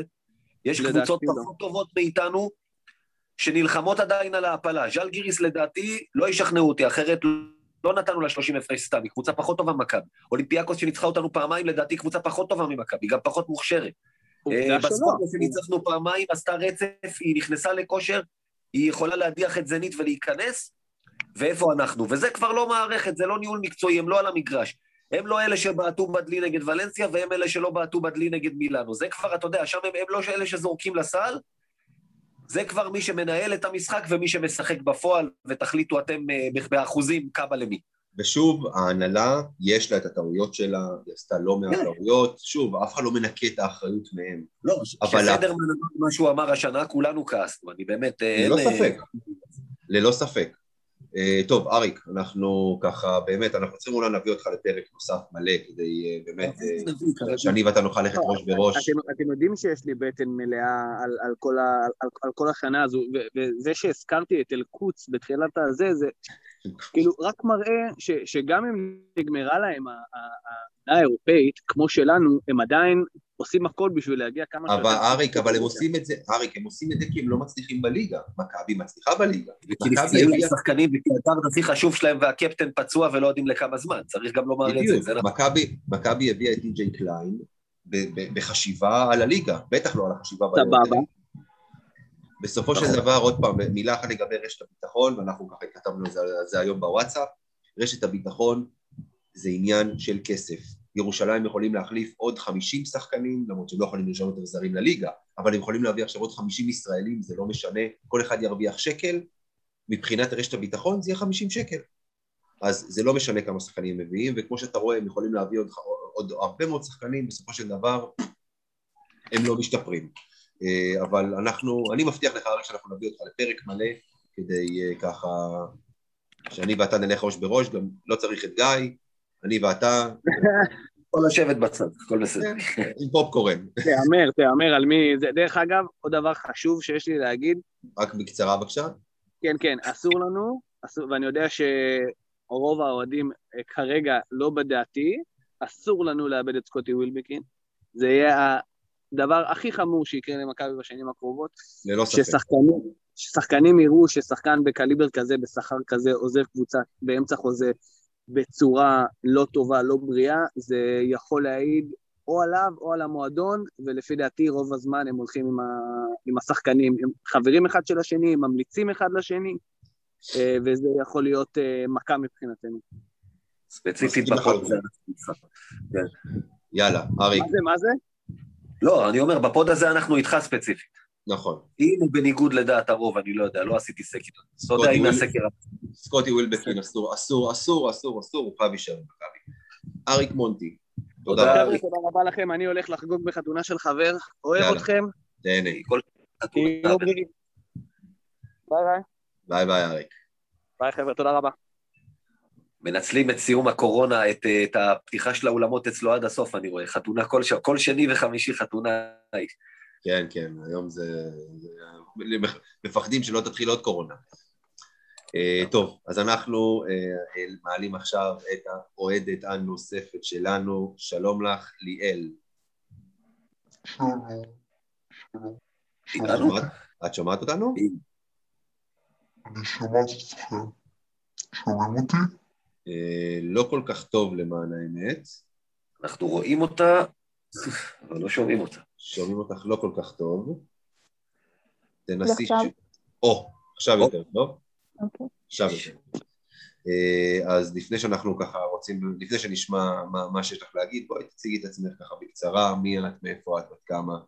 יש קבוצות לא. פחות טובות מאיתנו שנלחמות עדיין על ההעפלה. ז'אל גיריס לדעתי לא ישכנעו אותי, אחרת לא נתנו לה 30 הפרש סתם, היא קבוצה פחות טובה ממכבי. אולימפיאקוס שניצחה אותנו פעמיים, לדעתי קבוצה פחות טובה ממכבי, גם פחות מוכשרת. אה, בספורט שניצחנו פעמיים, עשתה רצף, היא נכנסה לכושר, היא יכולה להדיח את זנית ולהיכנס, ואיפה אנחנו? וזה כבר לא מערכת, זה לא ניהול מקצועי, הם לא על המגרש. הם לא אלה שבעטו בדלי נגד ולנסיה, והם אלה שלא בעטו בדלי נגד מילאנו. זה כבר, אתה יודע, שם הם, הם לא אלה שזורקים לסל, זה כבר מי שמנהל את המשחק ומי שמשחק בפועל, ותחליטו אתם אה, באחוזים כמה למי. ושוב, ההנהלה, יש לה את הטעויות שלה, היא עשתה לא מעט כן. טעויות, שוב, אף אחד לא מנקה את האחריות מהם. לא, כשפדרמן אמר מה שהוא אמר השנה, כולנו כעסנו, אני באמת... אה, ללא ספק, ללא ספק. Uh, טוב, אריק, אנחנו ככה, באמת, אנחנו צריכים אולי להביא אותך לפרק נוסף מלא, כדי uh, באמת, uh, שאני ואתה נוכל ללכת ראש בראש. אתם, יודעים שיש לי בטן מלאה על, כל, השנה הזו, וזה שהזכרתי את אל-קודס בתחילת הזה, זה כאילו רק מראה שגם אם נגמרה להם העמדה האירופאית, כמו שלנו, הם עדיין עושים הכל בשביל להגיע כמה שיותר... אבל אריק, אבל הם עושים את זה, אריק, הם עושים את זה כי הם לא מצליחים בליגה. מכבי מצליחה בליגה. וכי נפצעים לשחקנים וכי הדארד הכי חשוב שלהם והקפטן פצוע ולא יודעים לכמה זמן, צריך גם לומר את זה. נכון. מכבי הביאה את די.ג'יי קליין בחשיבה על הליגה, בטח לא על החשיבה סבבה. בסופו של נכון. דבר, עוד פעם, מילה אחת לגבי רשת הביטחון, ואנחנו ככה כתבנו על זה היום בוואטסאפ, רשת הביטחון זה עניין של כסף. ירושלים יכולים להחליף עוד 50 שחקנים, למרות שהם לא יכולים לרשום יותר זרים לליגה, אבל הם יכולים להביא עכשיו עוד 50 ישראלים, זה לא משנה, כל אחד ירוויח שקל, מבחינת רשת הביטחון זה יהיה 50 שקל. אז זה לא משנה כמה שחקנים הם מביאים, וכמו שאתה רואה, הם יכולים להביא עוד, עוד הרבה מאוד שחקנים, בסופו של דבר הם לא משתפרים. אה, אבל אנחנו, אני מבטיח לך רק שאנחנו נביא אותך לפרק מלא, כדי אה, ככה, שאני ואתה נלך ראש בראש, גם לא צריך את גיא, אני ואתה, יכול לשבת בצד, הכל בסדר. עם פופקורן. תהמר, תהמר על מי... זה- דרך אגב, עוד דבר חשוב שיש לי להגיד, רק בקצרה בבקשה. כן, כן, אסור לנו, אסור, ואני יודע שרוב האוהדים אה, כרגע לא בדעתי, אסור לנו לאבד את סקוטי ווילבקין. זה יהיה הדבר הכי חמור שיקרה למכבי בשנים הקרובות, ללא ספק. ששחקנים, ששחקנים יראו ששחקן בקליבר כזה, בשכר כזה, עוזב קבוצה באמצע חוזה בצורה לא טובה, לא בריאה, זה יכול להעיד או עליו או על המועדון, ולפי דעתי רוב הזמן הם הולכים עם, ה... עם השחקנים, הם חברים אחד של השני, הם ממליצים אחד לשני, אה, וזה יכול להיות אה, מכה מבחינתנו. ספציפית בפוד. הזה. כן. יאללה, אריק, מה זה, מה זה? לא, אני אומר, בפוד הזה אנחנו איתך ספציפית. נכון. אם הוא בניגוד לדעת הרוב, אני לא יודע, לא עשיתי סקר. אתה יודע, וויל- הסקר. סקוטי ווילבקין אסור, אסור, אסור, אסור, אסור, הוא חייב להישאר במכבי. אריק מונטי, תודה. רבה. תודה רבה לכם, אני הולך לחגוג בחתונה של חבר, אוהב. אתכם, חתונה. תהיו בריאים. ביי ביי. ביי ביי אריק. ביי חבר'ה, תודה רבה. מנצלים את סיום הקורונה, את, את הפתיחה של האולמות אצלו עד הסוף, אני רואה. חתונה כל, ש... כל שני וחמישי חתונה. כן, כן, היום זה... מפחדים שלא תתחיל עוד קורונה. אה, טוב, אז אנחנו אה, אה, מעלים עכשיו את האוהדת הנוספת שלנו. שלום לך, ליאל. את? שומעת- אותנו? אני שומעת אתכם. שומעים אותי? לא כל כך טוב למען האמת. אנחנו רואים אותה, אבל לא שומעים אותה. שומעים אותך לא כל כך טוב. תנסי... או, עכשיו או. יותר טוב. אוקיי. עכשיו יותר. אה, אז לפני שאנחנו ככה רוצים, לפני שנשמע מה, מה שיש לך להגיד, בואי תציגי את עצמך ככה בקצרה, מי את, מאיפה את, בת כמה.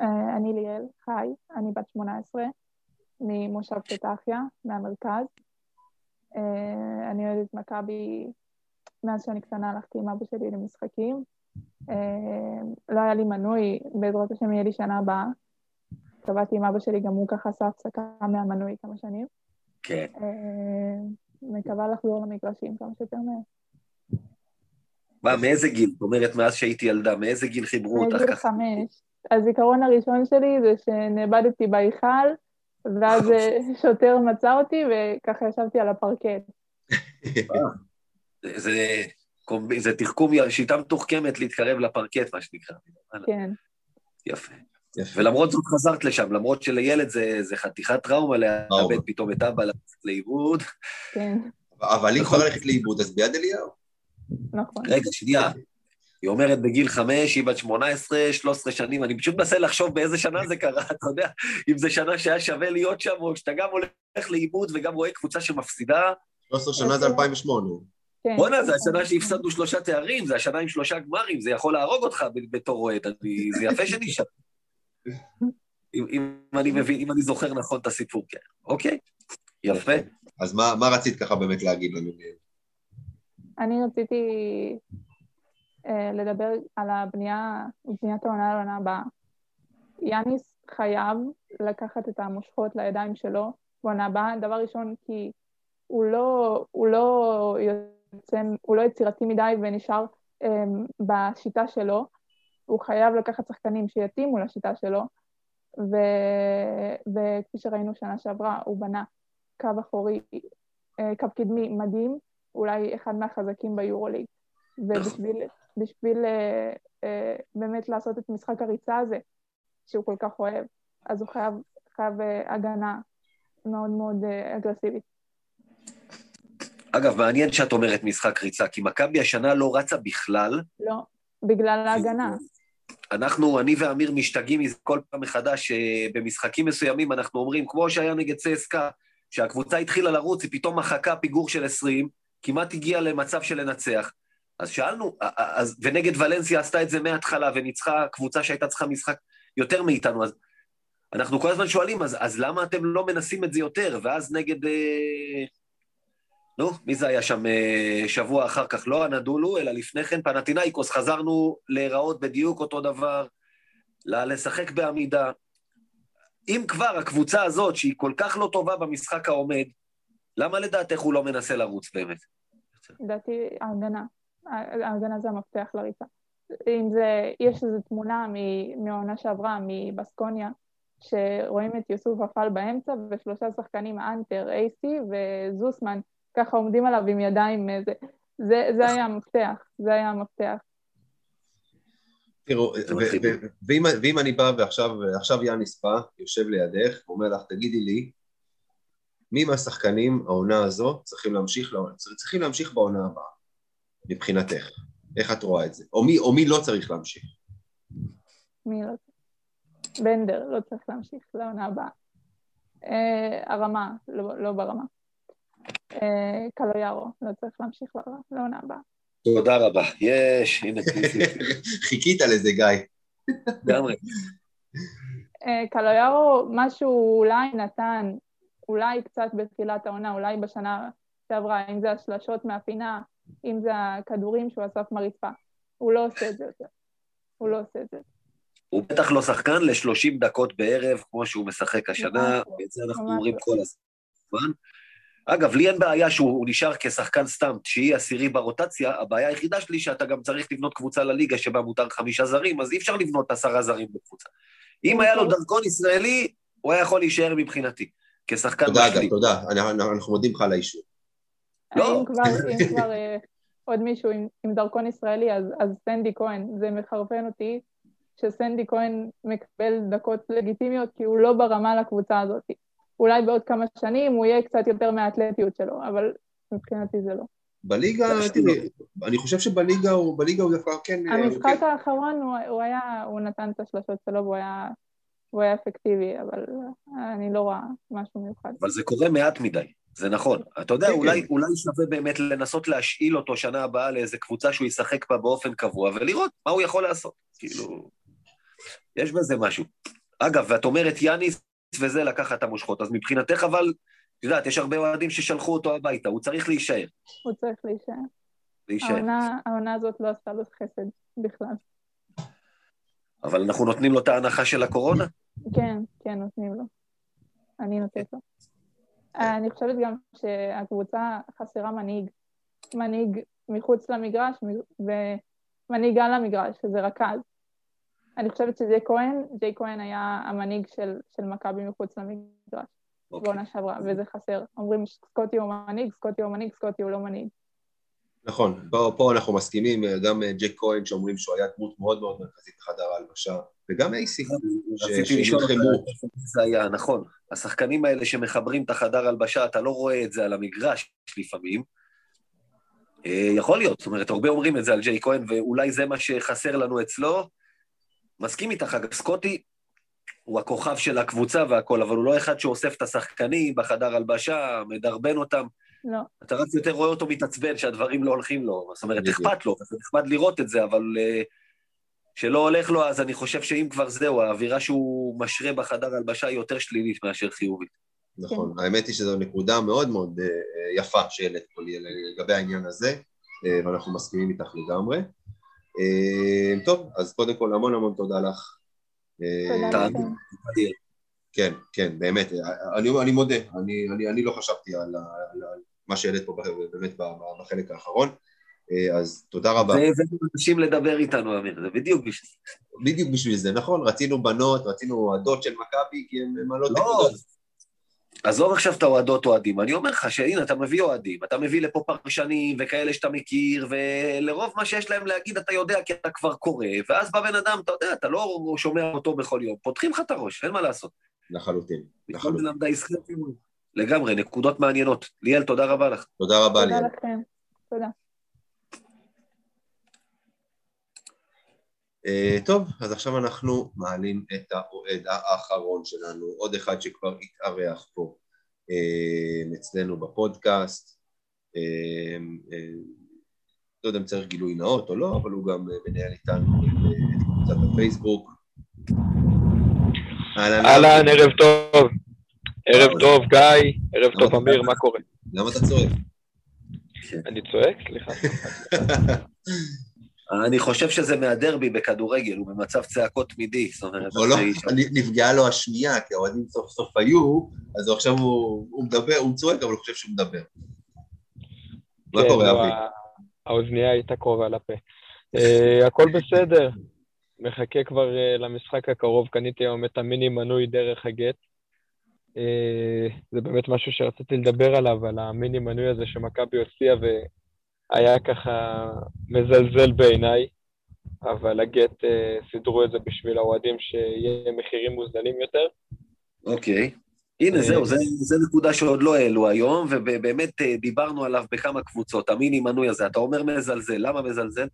אה, אני ליאל חי, אני בת 18, ממושב פתחיה, מהמרכז. אה, אני אוהדת מכבי, מאז שאני קטנה הלכתי עם אבא שלי למשחקים. אה, לא היה לי מנוי, בעזרת השם יהיה לי שנה הבאה. קבעתי עם אבא שלי, גם הוא ככה עשה הפסקה מהמנוי כמה שנים. כן. אה, מקווה לחזור למגרשים כמה שיותר מהר. מה, מאיזה גיל? זאת אומרת, מאז שהייתי ילדה, מאיזה גיל חיברו אותך בגיל ככה? חמש. הזיכרון הראשון שלי זה שנאבדתי בהיכל, ואז אה, שוטר מצא אותי, וככה ישבתי על הפרקט. זה, קומב- זה תחכום, שיטה מתוחכמת להתקרב לפרקט, מה שנקרא. כן, יפה. יפה. ולמרות זאת חזרת לשם, למרות שלילד זה, זה חתיכת טראומה. לאבד פתאום את אבא ללכת לאיבוד. כן, אבל היא נכון. כבר הולכת לאיבוד, אז ביד אליהו. נכון. רגע, שנייה. היא אומרת בגיל חמש, היא בת 18, 13 שנים, אני פשוט מנסה לחשוב באיזה שנה זה קרה, אתה יודע, אם זה שנה שהיה שווה להיות שם, או שאתה גם הולך לאיבוד וגם רואה קבוצה שמפסידה. 13 שנה זה 2008. כן. בואנה, זה השנה שהפסדנו שלושה תארים, זה השנה עם שלושה גמרים, זה יכול להרוג אותך ב- בתור אוהד, אני- זה יפה שנשאר. אם, אם אני מבין, אם אני זוכר נכון את הסיפור, כן. אוקיי, יפה. אז מה, מה רצית ככה באמת להגיד לנו? אני רציתי אה, לדבר על הבנייה, בניית העונה לעונה הבאה. יאניס חייב לקחת את המושכות לידיים שלו בעונה הבאה, דבר ראשון כי הוא לא, הוא לא יוצא, הוא לא יצירתי מדי ונשאר אה, בשיטה שלו, הוא חייב לקחת שחקנים שיתאימו לשיטה שלו, ו, וכפי שראינו שנה שעברה, הוא בנה קו אחורי, אה, קו קדמי מדהים, אולי אחד מהחזקים ביורוליג. ובשביל בשביל, אה, אה, באמת לעשות את משחק הריצה הזה, שהוא כל כך אוהב, אז הוא חייב, חייב הגנה מאוד מאוד אגרסיבית. אגב, מעניין שאת אומרת משחק ריצה, כי מכבי השנה לא רצה בכלל. לא, בגלל ההגנה. אנחנו, אני ואמיר משתגעים מזה כל פעם מחדש, שבמשחקים מסוימים אנחנו אומרים, כמו שהיה נגד צסקה, שהקבוצה התחילה לרוץ, היא פתאום מחקה פיגור של 20, כמעט הגיעה למצב של לנצח. אז שאלנו, אז, ונגד ולנסיה עשתה את זה מההתחלה, וניצחה קבוצה שהייתה צריכה משחק יותר מאיתנו, אז אנחנו כל הזמן שואלים, אז, אז למה אתם לא מנסים את זה יותר? ואז נגד... אה, נו, מי זה היה שם אה, שבוע אחר כך? לא הנדולו, אלא לפני כן פנטינאיקוס, חזרנו להיראות בדיוק אותו דבר, לשחק בעמידה. אם כבר הקבוצה הזאת, שהיא כל כך לא טובה במשחק העומד, למה לדעתך הוא לא מנסה לרוץ באמת? לדעתי ההגנה. ההגנה זה המפתח לריצה. אם זה, יש איזו תמונה מהעונה שעברה, מבסקוניה, שרואים את יוסוף אפל באמצע, ושלושה שחקנים, אנטר, אייסי וזוסמן, ככה עומדים עליו עם ידיים, אה, זה, זה, זה היה המפתח, זה היה המפתח. תראו, ואם, ואם אני בא ועכשיו עכשיו יאניס בא, יושב לידך, אומר לך, תגידי לי, מי מהשחקנים העונה הזו צריכים להמשיך, לעונה- צריכים להמשיך בעונה הבאה, מבחינתך? איך את רואה את זה? או מי, או מי לא צריך להמשיך? מי לא צריך? בנדר לא צריך להמשיך לעונה הבאה. אה, הרמה, לא, לא ברמה. אה, קלויארו לא צריך להמשיך לעונה- הבאה. תודה רבה. יש, הנה. חיכית לזה, גיא. לגמרי. אה, קלויארו, מה שהוא אולי נתן, אולי קצת בתחילת העונה, אולי בשנה שעברה, אם זה השלשות מהפינה, אם זה הכדורים שהוא אסף מהרצפה. הוא לא עושה את זה יותר. הוא לא עושה את זה. הוא בטח לא שחקן ל-30 דקות בערב, כמו שהוא משחק השנה. ואת זה אנחנו אומרים לא. כל הזמן. אגב, לי אין בעיה שהוא נשאר כשחקן סתם, תשיעי עשירי ברוטציה, הבעיה היחידה שלי שאתה גם צריך לבנות קבוצה לליגה שבה מותר חמישה זרים, אז אי אפשר לבנות עשרה זרים בקבוצה. אם היה לו דרכון ישראלי, הוא היה יכול להישאר מבחינתי, כשחקן תודה, גיא, משלים. תודה. אנחנו אנחנו מודים לך על האישור. לא. אם כבר, אה, עוד מישהו עם, עם דרכון ישראלי, אז, אז סנדי כהן, זה מחרפן אותי שסנדי כהן מקבל דקות לגיטימיות, כי הוא לא ברמה לקבוצה הזאת. אולי בעוד כמה שנים הוא יהיה קצת יותר מהאתלטיות שלו, אבל מבחינתי זה לא. בליגה, תראי, אני חושב שבליגה הוא בליגה הוא דווקא כן... המשחק כן. האחרון הוא, הוא היה, הוא נתן את השלשות שלו והוא היה, הוא היה אפקטיבי, אבל אני לא רואה משהו מיוחד. אבל זה קורה מעט מדי, זה נכון. אתה יודע, כן, אולי. אולי שווה באמת לנסות להשאיל אותו שנה הבאה לאיזה קבוצה שהוא ישחק בה באופן קבוע, ולראות מה הוא יכול לעשות. כאילו, יש בזה משהו. אגב, ואת אומרת יאניס וזה לקחת את המושכות, אז מבחינתך אבל, את יודעת, יש הרבה אוהדים ששלחו אותו הביתה, הוא צריך להישאר. הוא צריך להישאר. להישאר. העונה, העונה הזאת לא עשתה לו חסד בכלל. אבל אנחנו נותנים לו את ההנחה של הקורונה? כן, כן, נותנים לו. אני נותנת לו. אני חושבת גם שהקבוצה חסרה מנהיג. מנהיג מחוץ למגרש ומנהיג על המגרש, שזה רכז. אני חושבת שג'יי כהן, ג'יי כהן היה המנהיג של, של מכבי מחוץ למגרש אוקיי. בעונה שעברה, וזה חסר. אומרים סקוטי הוא מנהיג, סקוטי הוא מנהיג, סקוטי הוא לא מנהיג. נכון, פה, פה אנחנו מסכימים, גם אה, ג'ק כהן שאומרים שהוא היה דמות מאוד מאוד מרכזית בחדר ההלבשה, וגם אייסי, שנלחמו. זה היה, נכון. השחקנים האלה שמחברים את החדר הלבשה, אתה לא רואה את זה על המגרש לפעמים. אה, יכול להיות, זאת אומרת, הרבה אומרים את זה על ג'יי כהן, ואולי זה מה שחסר לנו אצלו. מסכים איתך, אגב, סקוטי הוא הכוכב של הקבוצה והכל, אבל הוא לא אחד שאוסף את השחקנים בחדר הלבשה, מדרבן אותם. לא. אתה רק יותר רואה אותו מתעצבן שהדברים לא הולכים לו. זאת אומרת. אכפת לו, זה נחמד לראות את זה, אבל אה, כשלא הולך לו, אז אני חושב שאם כבר זהו, האווירה שהוא משרה בחדר הלבשה היא יותר שלילית מאשר חיובית. נכון, האמת היא שזו נקודה מאוד מאוד אה, אה, יפה שהעלית פה לגבי העניין הזה, אה, ואנחנו מסכימים איתך לגמרי. אה, טוב, אז קודם כל המון המון תודה לך. אה, תודה. לכם. אדיר. כן, כן, באמת, אני, אני מודה, אני, אני, אני לא חשבתי על, ה- על, על מה שהעלית פה באמת ב- בחלק האחרון, אה, אז תודה רבה. והבאנו אנשים לדבר איתנו, אמיר, זה בדיוק בשביל זה. בדיוק בשביל זה, נכון? רצינו בנות, רצינו אוהדות של מכבי, כי הן מעלות לא, נקודות. עזוב עכשיו את האוהדות אוהדים, אני אומר לך שהנה, אתה מביא אוהדים, אתה מביא לפה פרשנים וכאלה שאתה מכיר, ולרוב מה שיש להם להגיד אתה יודע כי אתה כבר קורא, ואז בא בן אדם, אתה יודע, אתה לא שומע אותו בכל יום, פותחים לך את הראש, אין מה לעשות. לחלוטין, לחלוטין. לגמרי, נקודות מעניינות. ליאל, תודה רבה לך. תודה רבה, תודה ליאל. לכם. תודה. טוב, אז עכשיו אנחנו מעלים את האוהד האחרון שלנו, עוד אחד שכבר התארח פה אה, אצלנו בפודקאסט. אה, אה, לא יודע אם צריך גילוי נאות או לא, אבל הוא גם אה, מנהל איתנו את, אה, קבוצת הפייסבוק. אהלן, ערב טוב. ערב טוב, גיא. ערב טוב, אמיר, מה קורה? למה אתה צועק? אני צועק? סליחה. אני חושב שזה מהדרבי בכדורגל, הוא במצב צעקות תמידי, זאת אומרת, או לא, נפגעה לו השנייה, כי האוהדים סוף סוף היו, אז עכשיו הוא מדבר, הוא צועק, אבל הוא חושב שהוא מדבר. מה כן, קורה, לא, אבי? האוזנייה הייתה קרובה לפה. אה, הכל בסדר, מחכה כבר אה, למשחק הקרוב, קניתי היום את המיני מנוי דרך הגט. אה, זה באמת משהו שרציתי לדבר עליו, על המיני מנוי הזה שמכבי הוציאה והיה ככה מזלזל בעיניי, אבל הגט אה, סידרו את זה בשביל האוהדים שיהיה מחירים מוזלים יותר. אוקיי. הנה, אה, זהו, זה, זה נקודה שעוד לא העלו היום, ובאמת אה, דיברנו עליו בכמה קבוצות, המיני מנוי הזה. אתה אומר מזלזל, למה מזלזל?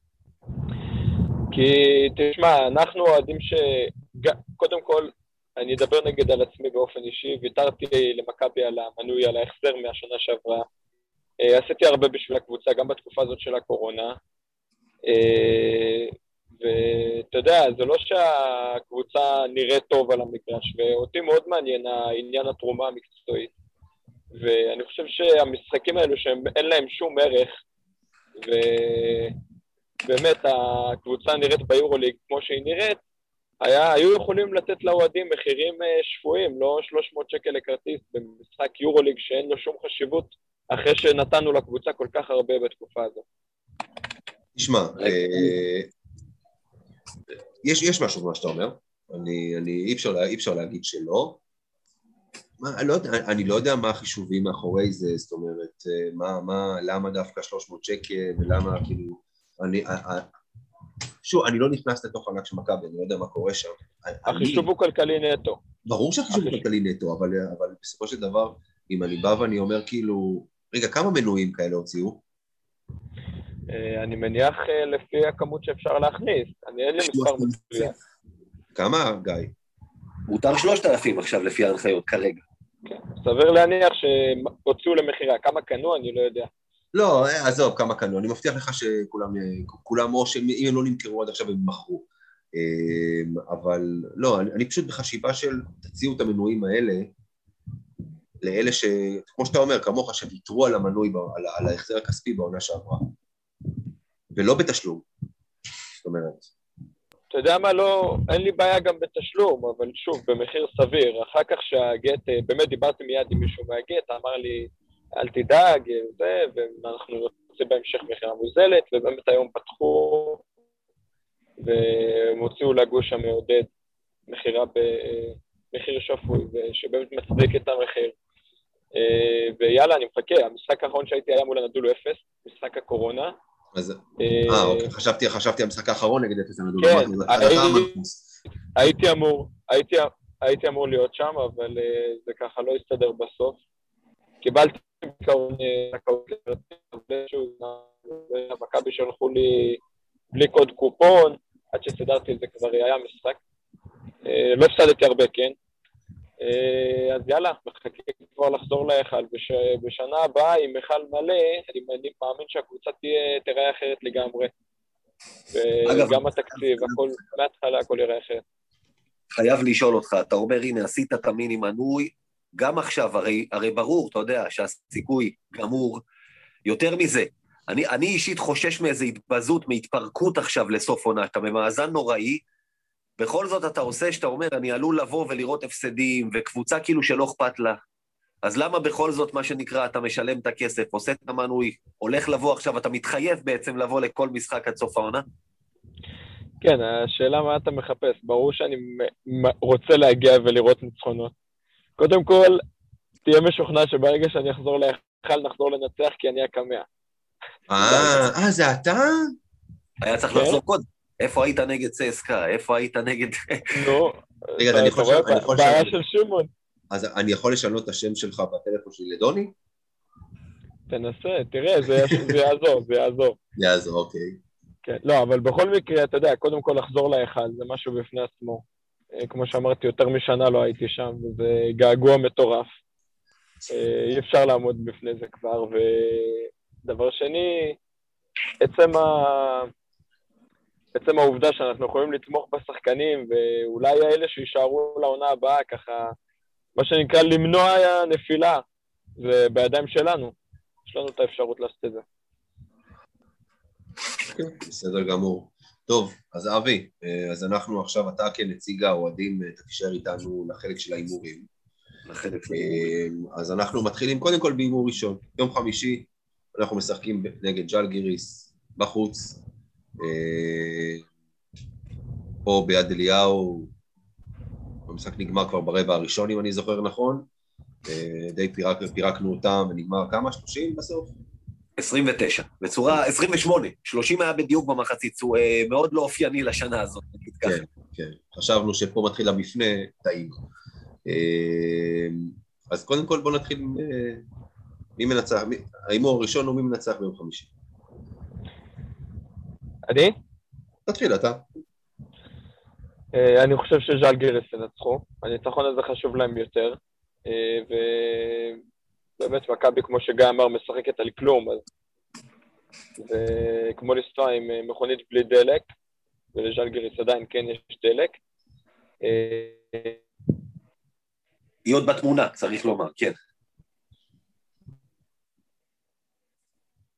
כי תשמע, אנחנו אוהדים ש... קודם כל, אני אדבר נגד על עצמי באופן אישי, ויתרתי למכבי על המנוי, על ההחזר מהשנה שעברה. אה, עשיתי הרבה בשביל הקבוצה, גם בתקופה הזאת של הקורונה. אה, ואתה יודע, זה לא שהקבוצה נראית טוב על המגרש, ואותי מאוד מעניין העניין התרומה המקצועית. ואני חושב שהמשחקים האלו שאין להם שום ערך, ובאמת הקבוצה נראית ביורוליג כמו שהיא נראית, היה, היו יכולים לתת לאוהדים מחירים אה, שפויים, לא 300 שקל לכרטיס במשחק יורוליג שאין לו שום חשיבות, אחרי שנתנו לקבוצה כל כך הרבה בתקופה הזאת. תשמע, אה, יש, יש משהו במה שאתה אומר, אני, אני, אי, אפשר, אי אפשר להגיד שלא. מה, אני, לא יודע, אני לא יודע מה החישובים מאחורי זה, זאת אומרת, אה, מה, מה, למה דווקא 300 שקל, ולמה כאילו, אני, אה, שוב, אני לא נכנס לתוך ענק של מכבי, אני לא יודע מה קורה שם. אני- החישוב הוא כלכלי נטו. ברור שהחישוב הוא כלכלי נטו, אבל, אבל בסופו של דבר, אם אני בא ואני אומר כאילו, רגע, כמה מנויים כאלה הוציאו? אה, אני מניח אה, לפי הכמות שאפשר להכניס, אני אין לי מספר מסוים. כמה, גיא? מותר 3,000 עכשיו לפי ההנחיות כרגע. כן. סביר להניח שהוציאו למכירה, כמה קנו אני לא יודע. לא, עזוב, כמה קנו, אני מבטיח לך שכולם, כולם או שאם אם הם לא נמכרו עד עכשיו הם מכרו. אה, אבל לא, אני, אני פשוט בחשיבה של תציעו את המנויים האלה לאלה ש... כמו שאתה אומר, כמוך, שוויתרו על המנוי, ב- על, על ההחזר הכספי בעונה שעברה. ולא בתשלום. זאת אומרת, אתה יודע מה, לא, אין לי בעיה גם בתשלום, אבל שוב, במחיר סביר. אחר כך שהגט, אה, באמת דיברתי מיד עם מישהו מהגט, אמר לי, אל תדאג, אה, זה, ואנחנו נוציא בהמשך מכירה מוזלת, ובאמת היום פתחו, והם הוציאו לגוש המעודד מכירה במחיר שפוי, שבאמת מצדיק את המחיר. אה, ויאללה, אני מחכה, המשחק האחרון שהייתי היה מול הנדולו אפס, משחק הקורונה. אז... אה, אוקיי, חשבתי, חשבתי המשחק האחרון נגד אפס הנדולו. כן, הייתי- אמור, הייתי, אמור להיות שם, אבל אה, זה ככה לא הסתדר בסוף. קיבלתי בעיקרון אה, זכאות מכבי שלחו לי בלי קוד קופון, עד שסידרתי את זה כבר היה משחק. אה, לא הפסדתי הרבה, כן. אה, אז יאללה, מחכה כבר לחזור להיכל. בש, בשנה הבאה, עם היכל מלא, אני מאמין- מאמין שהקבוצה תהיה, תיראה אחרת לגמרי. וגם התקציב, הכל, מההתחלה הכל יראה אחרת. חייב לשאול אותך, אתה אומר, הנה, עשית את המיני מנוי, גם עכשיו, הרי, הרי ברור, אתה יודע, שהסיכוי גמור. יותר מזה, אני, אני אישית חושש מאיזו התבזות, מהתפרקות עכשיו לסוף עונה, אתה במאזן נוראי, בכל זאת אתה עושה שאתה אומר, אני עלול לבוא ולראות הפסדים, וקבוצה כאילו שלא אכפת לה. אז למה בכל זאת, מה שנקרא, אתה משלם את הכסף, עושה את המנוי, הולך לבוא עכשיו, אתה מתחייב בעצם לבוא לכל משחק עד סוף העונה? כן, השאלה מה אתה מחפש. ברור שאני רוצה להגיע ולראות ניצחונות. קודם כל, תהיה משוכנע שברגע שאני אחזור להיכל, נחזור לנצח, כי אני הקמע. אה, אה, זה אתה? היה צריך כן. לחזור קודם. איפה היית נגד צסקה? איפה היית נגד... נו, רגע, אז אני יכול רואה, לשאול- אני יכול בעיה לשאול- של שמעון. אז אני יכול לשנות את השם שלך בטלפון שלי לדוני? תנסה, תראה, זה זה יעזור, זה יעזור. יעזור, אוקיי. כן, לא, אבל בכל מקרה, אתה יודע, קודם כל לחזור להיכל, זה משהו בפני עצמו. אה, כמו שאמרתי, יותר משנה לא הייתי שם, וזה געגוע מטורף. אה, אי אפשר לעמוד בפני זה כבר. ודבר שני, עצם, ה... עצם העובדה שאנחנו יכולים לתמוך בשחקנים, ואולי האלה שיישארו לעונה הבאה, ככה, מה שנקרא למנוע נפילה, זה בידיים שלנו. יש לנו את האפשרות לעשות את זה. בסדר גמור. טוב, אז אבי, אה, אז אנחנו עכשיו, אתה כנציג האוהדים, אה, תקשר איתנו לחלק של ההימורים. לחלק אה, אז אנחנו מתחילים קודם כל בהימור ראשון. יום חמישי אנחנו משחקים נגד ג'לגיריס בחוץ, אה, פה ביד אליהו, המשחק נגמר כבר ברבע הראשון, אם אני זוכר נכון, אה, די פירק, פירקנו אותם ונגמר כמה? 30 בסוף? 29, בצורה 28, 30 היה בדיוק במחצית, הוא אה, מאוד לא אופייני לשנה הזאת, נגיד ככה. כן, כן. חשבנו שפה מתחיל המפנה, טעינו. אה, אז קודם כל בואו נתחיל אה, מי מנצח, ההימור הראשון הוא מי מנצח ביום חמישי. אני? תתחיל אתה. אה, אני חושב שז'לגיריס ינצחו. הניצחון הזה חשוב להם יותר. אה, ובאמת, מכבי, כמו שגיא אמר, משחקת על כלום, אז זה כמו לנסוע עם אה, מכונית בלי דלק, ולז'לגיריס עדיין כן יש דלק. היא עוד בתמונה, צריך לומר, כן.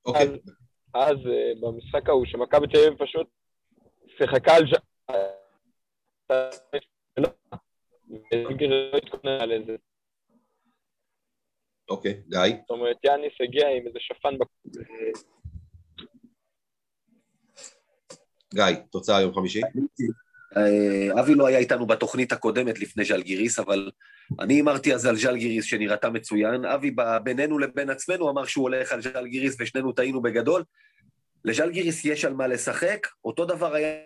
אוקיי, אז אה, במשחק ההוא, שמכבי תל אביב פשוט שיחקה על. אוקיי, גיא. זאת אומרת, יאניס הגיע עם איזה שפן. גיא, תוצאה יום חמישי. אה, אבי לא היה איתנו בתוכנית הקודמת לפני ז'לגיריס, אבל אני הימרתי אז על ז'לגיריס שנראתה מצוין. אבי בינינו לבין עצמנו אמר שהוא הולך על ז'לגיריס ושנינו טעינו בגדול. לז'לגיריס יש על מה לשחק, אותו דבר היה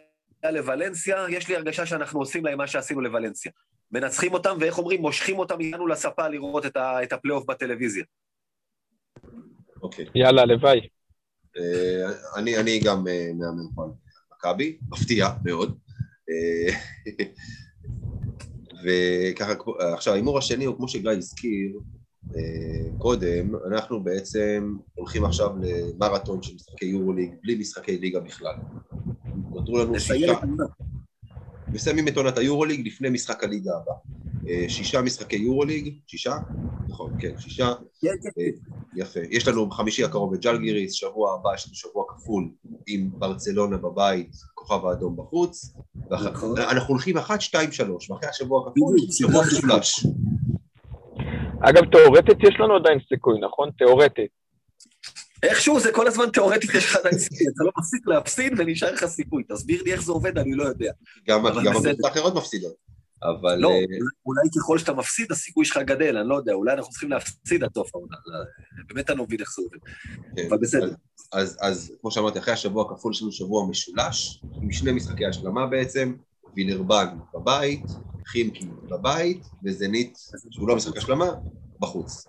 לוולנסיה, יש לי הרגשה שאנחנו עושים להם מה שעשינו לוולנסיה. מנצחים אותם, ואיך אומרים, מושכים אותם איתנו לספה לראות את, ה- את הפלייאוף בטלוויזיה. אוקיי. יאללה, הלוואי. אה, אני, אני גם אה, מהמר פה על מכבי, מפתיע מאוד. וככה, עכשיו, ההימור השני הוא כמו שגיא הזכיר אה, קודם, אנחנו בעצם הולכים עכשיו למרתון של משחקי יורוליג, בלי משחקי ליגה בכלל. נותרו לנו שישה. מסיימים את עונת היורוליג לפני משחק הליגה הבא. אה, שישה משחקי יורוליג, שישה? נכון, כן, שישה. כן, כן. אה, יפה. יש לנו בחמישי הקרוב את ג'לגיריס, שבוע הבא יש לנו שבוע כפול עם ברצלונה בבית, כוכב האדום בחוץ. נכון. אנחנו הולכים אחת, שתיים, שלוש, ואחרי השבוע הכפול, שבוע משולש. אגב, תאורטית יש לנו עדיין סיכוי, נכון? תאורטית. איכשהו זה כל הזמן תיאורטית יש לך עדיין סיכוי, אתה לא מפסיק להפסיד ונשאר לך סיכוי. תסביר לי איך זה עובד, אני לא יודע. גם. הקבוצות האחרות מפסידות. אבל לא, אה, אולי- ככל שאתה מפסיד, הסיכוי שלך גדל, אני לא יודע, אולי אנחנו צריכים להפסיד עד סוף העונה. לא, באמת אני לא מבין איך זה עובד. כן. אבל בסדר. אז- אז, אז כמו שאמרתי, אחרי השבוע הכפול יש לנו שבוע משולש, עם שני משחקי השלמה בעצם, וילרבן בבית, חימקי בבית, וזנית, שהוא לא משחק השלמה, בחוץ.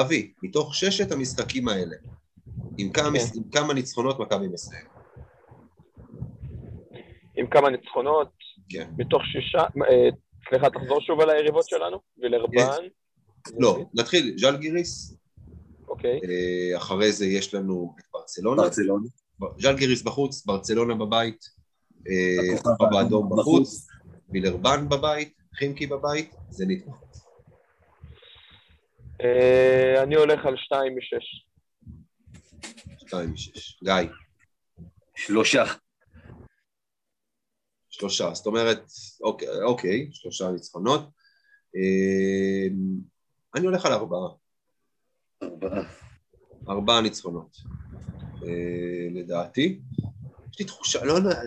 אבי, מתוך ששת המשחקים האלה, עם כמה, כן. עם כמה ניצחונות מכבי מסיים? עם כמה ניצחונות, כן. מתוך שישה... אה, סליחה, תחזור שוב על היריבות שלנו. וילרבן. לא, נתחיל, ז'לגיריס, אוקיי. אה, אחרי זה יש לנו את ברצלונה, ברצלונה. ז'לגיריס בחוץ, ברצלונה בבית, אה, הכוכב כוכב האדום בחוץ. וילרבן בבית, חימקי בבית, זנית בחוץ. אה, אני הולך על שתיים משש. שתיים משש. גיא, שלושה. שלושה. זאת אומרת, אוקיי, אוקיי שלושה ניצחונות. אה, אני הולך על ארבעה. ארבעה. ארבעה ניצחונות. אה, לדעתי. יש לי תחושה, לא יודע,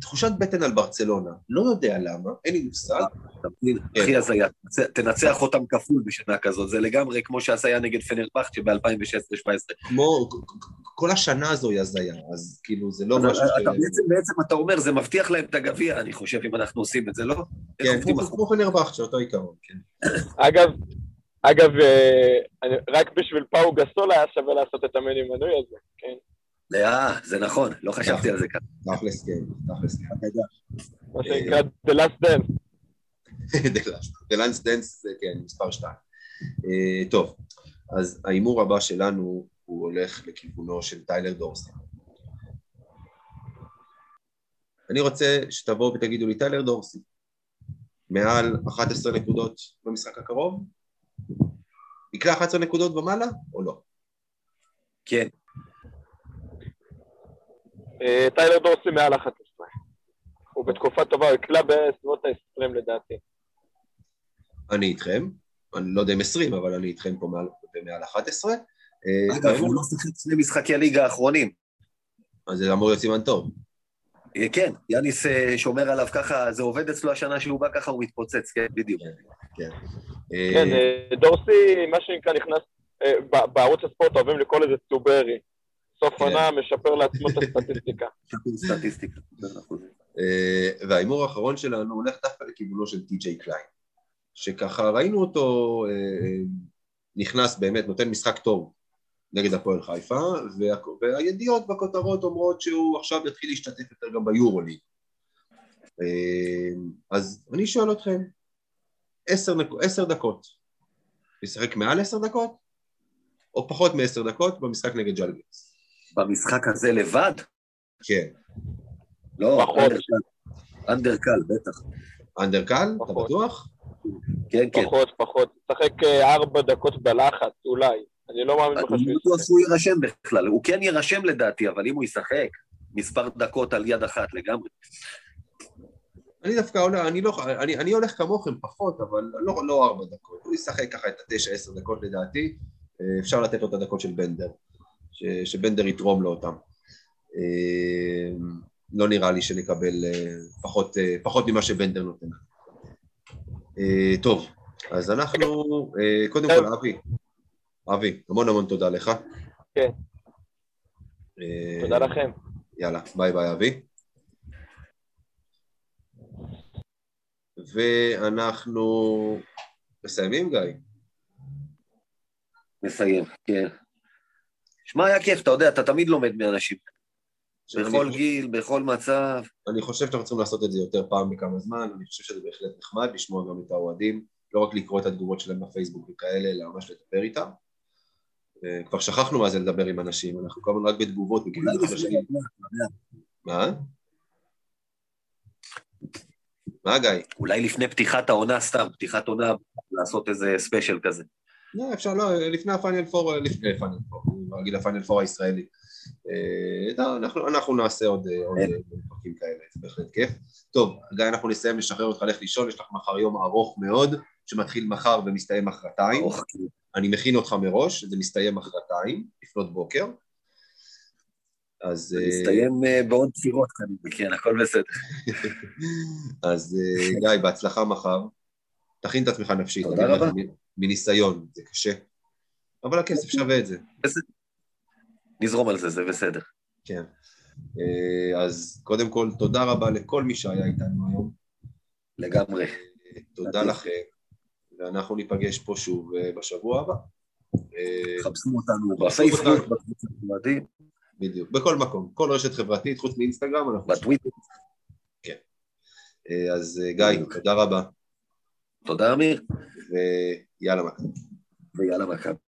תחושת בטן על ברצלונה. לא יודע למה, אין לי מושג. הכי הזיה. תנצח- אותם כפול בשנה כזאת, זה לגמרי כמו שהזיה נגד פנרבכט ב-2016-2017. כמו, כל השנה הזו היא הזיה, אז כאילו זה לא משהו ש... אתה בעצם, אתה אומר, זה מבטיח להם את הגביע, אני חושב, אם אנחנו עושים את זה, לא? כן, כמו- פנרבכט, אותו עיקרון, כן. אגב, אגב, אה, אני- רק בשביל פאו גסול היה שווה לעשות את המני מנוי הזה, כן. אה, זה נכון, לא חשבתי על זה ככה. תכלס כן, תכלס כן. מה שנקרא The Last Dance. The Lance Dance, זה כן, מספר שתיים. אה, טוב, אז ההימור הבא שלנו הוא הולך לכיוונו של טיילר דורסי. אני רוצה שתבואו ותגידו לי, טיילר דורסי, מעל 11 נקודות במשחק הקרוב? יקלע 11 נקודות ומעלה או לא? כן, טיילר דורסי מעל 11. הוא בתקופה טובה, הוא יקלע בסביבות ה-20 לדעתי. אני איתכם, אני לא יודע אם 20, אבל אני איתכם פה מעל, מעל 11. אה, אגב, הוא לא שיחק שני משחקי הליגה האחרונים. אז זה אמור להיות סימן טוב. אה, כן, יאניס אה, שומר עליו ככה, זה עובד אצלו השנה שהוא בא ככה, הוא מתפוצץ, כן, בדיוק. כן. כן, אה, אה, דורסי, מה שנקרא, נכנס, אה, בערוץ הספורט אוהבים לקרוא לזה צוברי. סוף כן. עונה משפר לעצמו את הסטטיסטיקה. סטטיסטיקה. אה, וההימור האחרון שלנו הולך דווקא לכיוונו של טי.ג'יי קליין, שככה ראינו אותו אה, נכנס באמת, נותן משחק טוב נגד הפועל חיפה, וה- והידיעות בכותרות אומרות שהוא עכשיו יתחיל להשתתף יותר גם ביורוליג. אה, אז אני שואל אתכם, עשר, דקות, ישחק מעל עשר דקות, או פחות מעשר דקות במשחק נגד ג'לגרס? במשחק הזה לבד? כן. לא. אנדרקל. בטח. אנדרקל, אתה. בטוח? כן, כן. פחות, פחות. שחק אה, ארבע דקות בלחץ, אולי. אני לא מאמין לך אני שהוא לא בטוח. שהוא יירשם בכלל. הוא כן יירשם לדעתי, אבל אם הוא ישחק, מספר דקות על יד אחת לגמרי. אני דווקא הולך, אני, לא, אני, אני הולך כמוכם פחות, אבל לא, לא ארבע דקות. הוא ישחק ככה את התשע, עשר דקות לדעתי. אה, אפשר לתת לו את הדקות של בנדר, ש, שבנדר יתרום לו אותם. אה, לא נראה לי שנקבל אה, פחות, אה, פחות ממה שבנדר נותן. אה, טוב, אז אנחנו, אה, קודם כל, אבי, אבי, המון המון תודה לך. כן. תודה לכם. יאללה, ביי ביי אבי. ואנחנו מסיימים, גיא? נסיים, כן. שמע, היה כיף, אתה יודע, אתה תמיד לומד מאנשים. בכל גיל, בכל מצב. אני חושב שאנחנו צריכים לעשות את זה יותר פעם בכמה זמן, אני חושב שזה בהחלט נחמד לשמוע גם את האוהדים, לא רק לקרוא את התגובות שלהם בפייסבוק וכאלה, אלא ממש לדבר איתם. אה, כבר שכחנו מה זה לדבר עם אנשים, אנחנו כל הזמן רק בתגובות, לשני. מה? מה גיא? אולי לפני פתיחת העונה סתם, פתיחת עונה, לעשות איזה ספיישל כזה. לא, אפשר, לא, לפני הפיינל פור, לפני הפיינל פור, אני אגיד הפיינל פור הישראלי. אה, אנחנו, אנחנו נעשה עוד אה, כן. אה, פרקים כאלה, זה בהחלט כיף. טוב, גיא, אנחנו נסיים, נשחרר אותך, לך לישון, יש לך מחר יום ארוך מאוד, שמתחיל מחר ומסתיים מחרתיים. כאילו. אני מכין אותך מראש, זה מסתיים מחרתיים, לפנות בוקר. אז... מסתיים בעוד בחירות כנראה, כן, הכל בסדר. אז גיא, בהצלחה מחר. תכין את עצמך נפשית. תודה רבה. מניסיון, זה קשה. אבל הכסף שווה את זה. נזרום על זה, זה בסדר. כן. אה, אז קודם כל, תודה רבה לכל מי שהיה איתנו היום. לגמרי. אה, תודה לכם, ואנחנו ניפגש פה שוב אה, בשבוע הבא. חפשו אותנו בפייסבוק. בקבוצת אוהדים, בדיוק, בכל מקום, כל רשת חברתית, חוץ מאינסטגרם, אנחנו... בטוויטר. אה, אז גיא, תודה רבה, תודה, אמיר, ויאללה מכבי. ויאללה מכבי.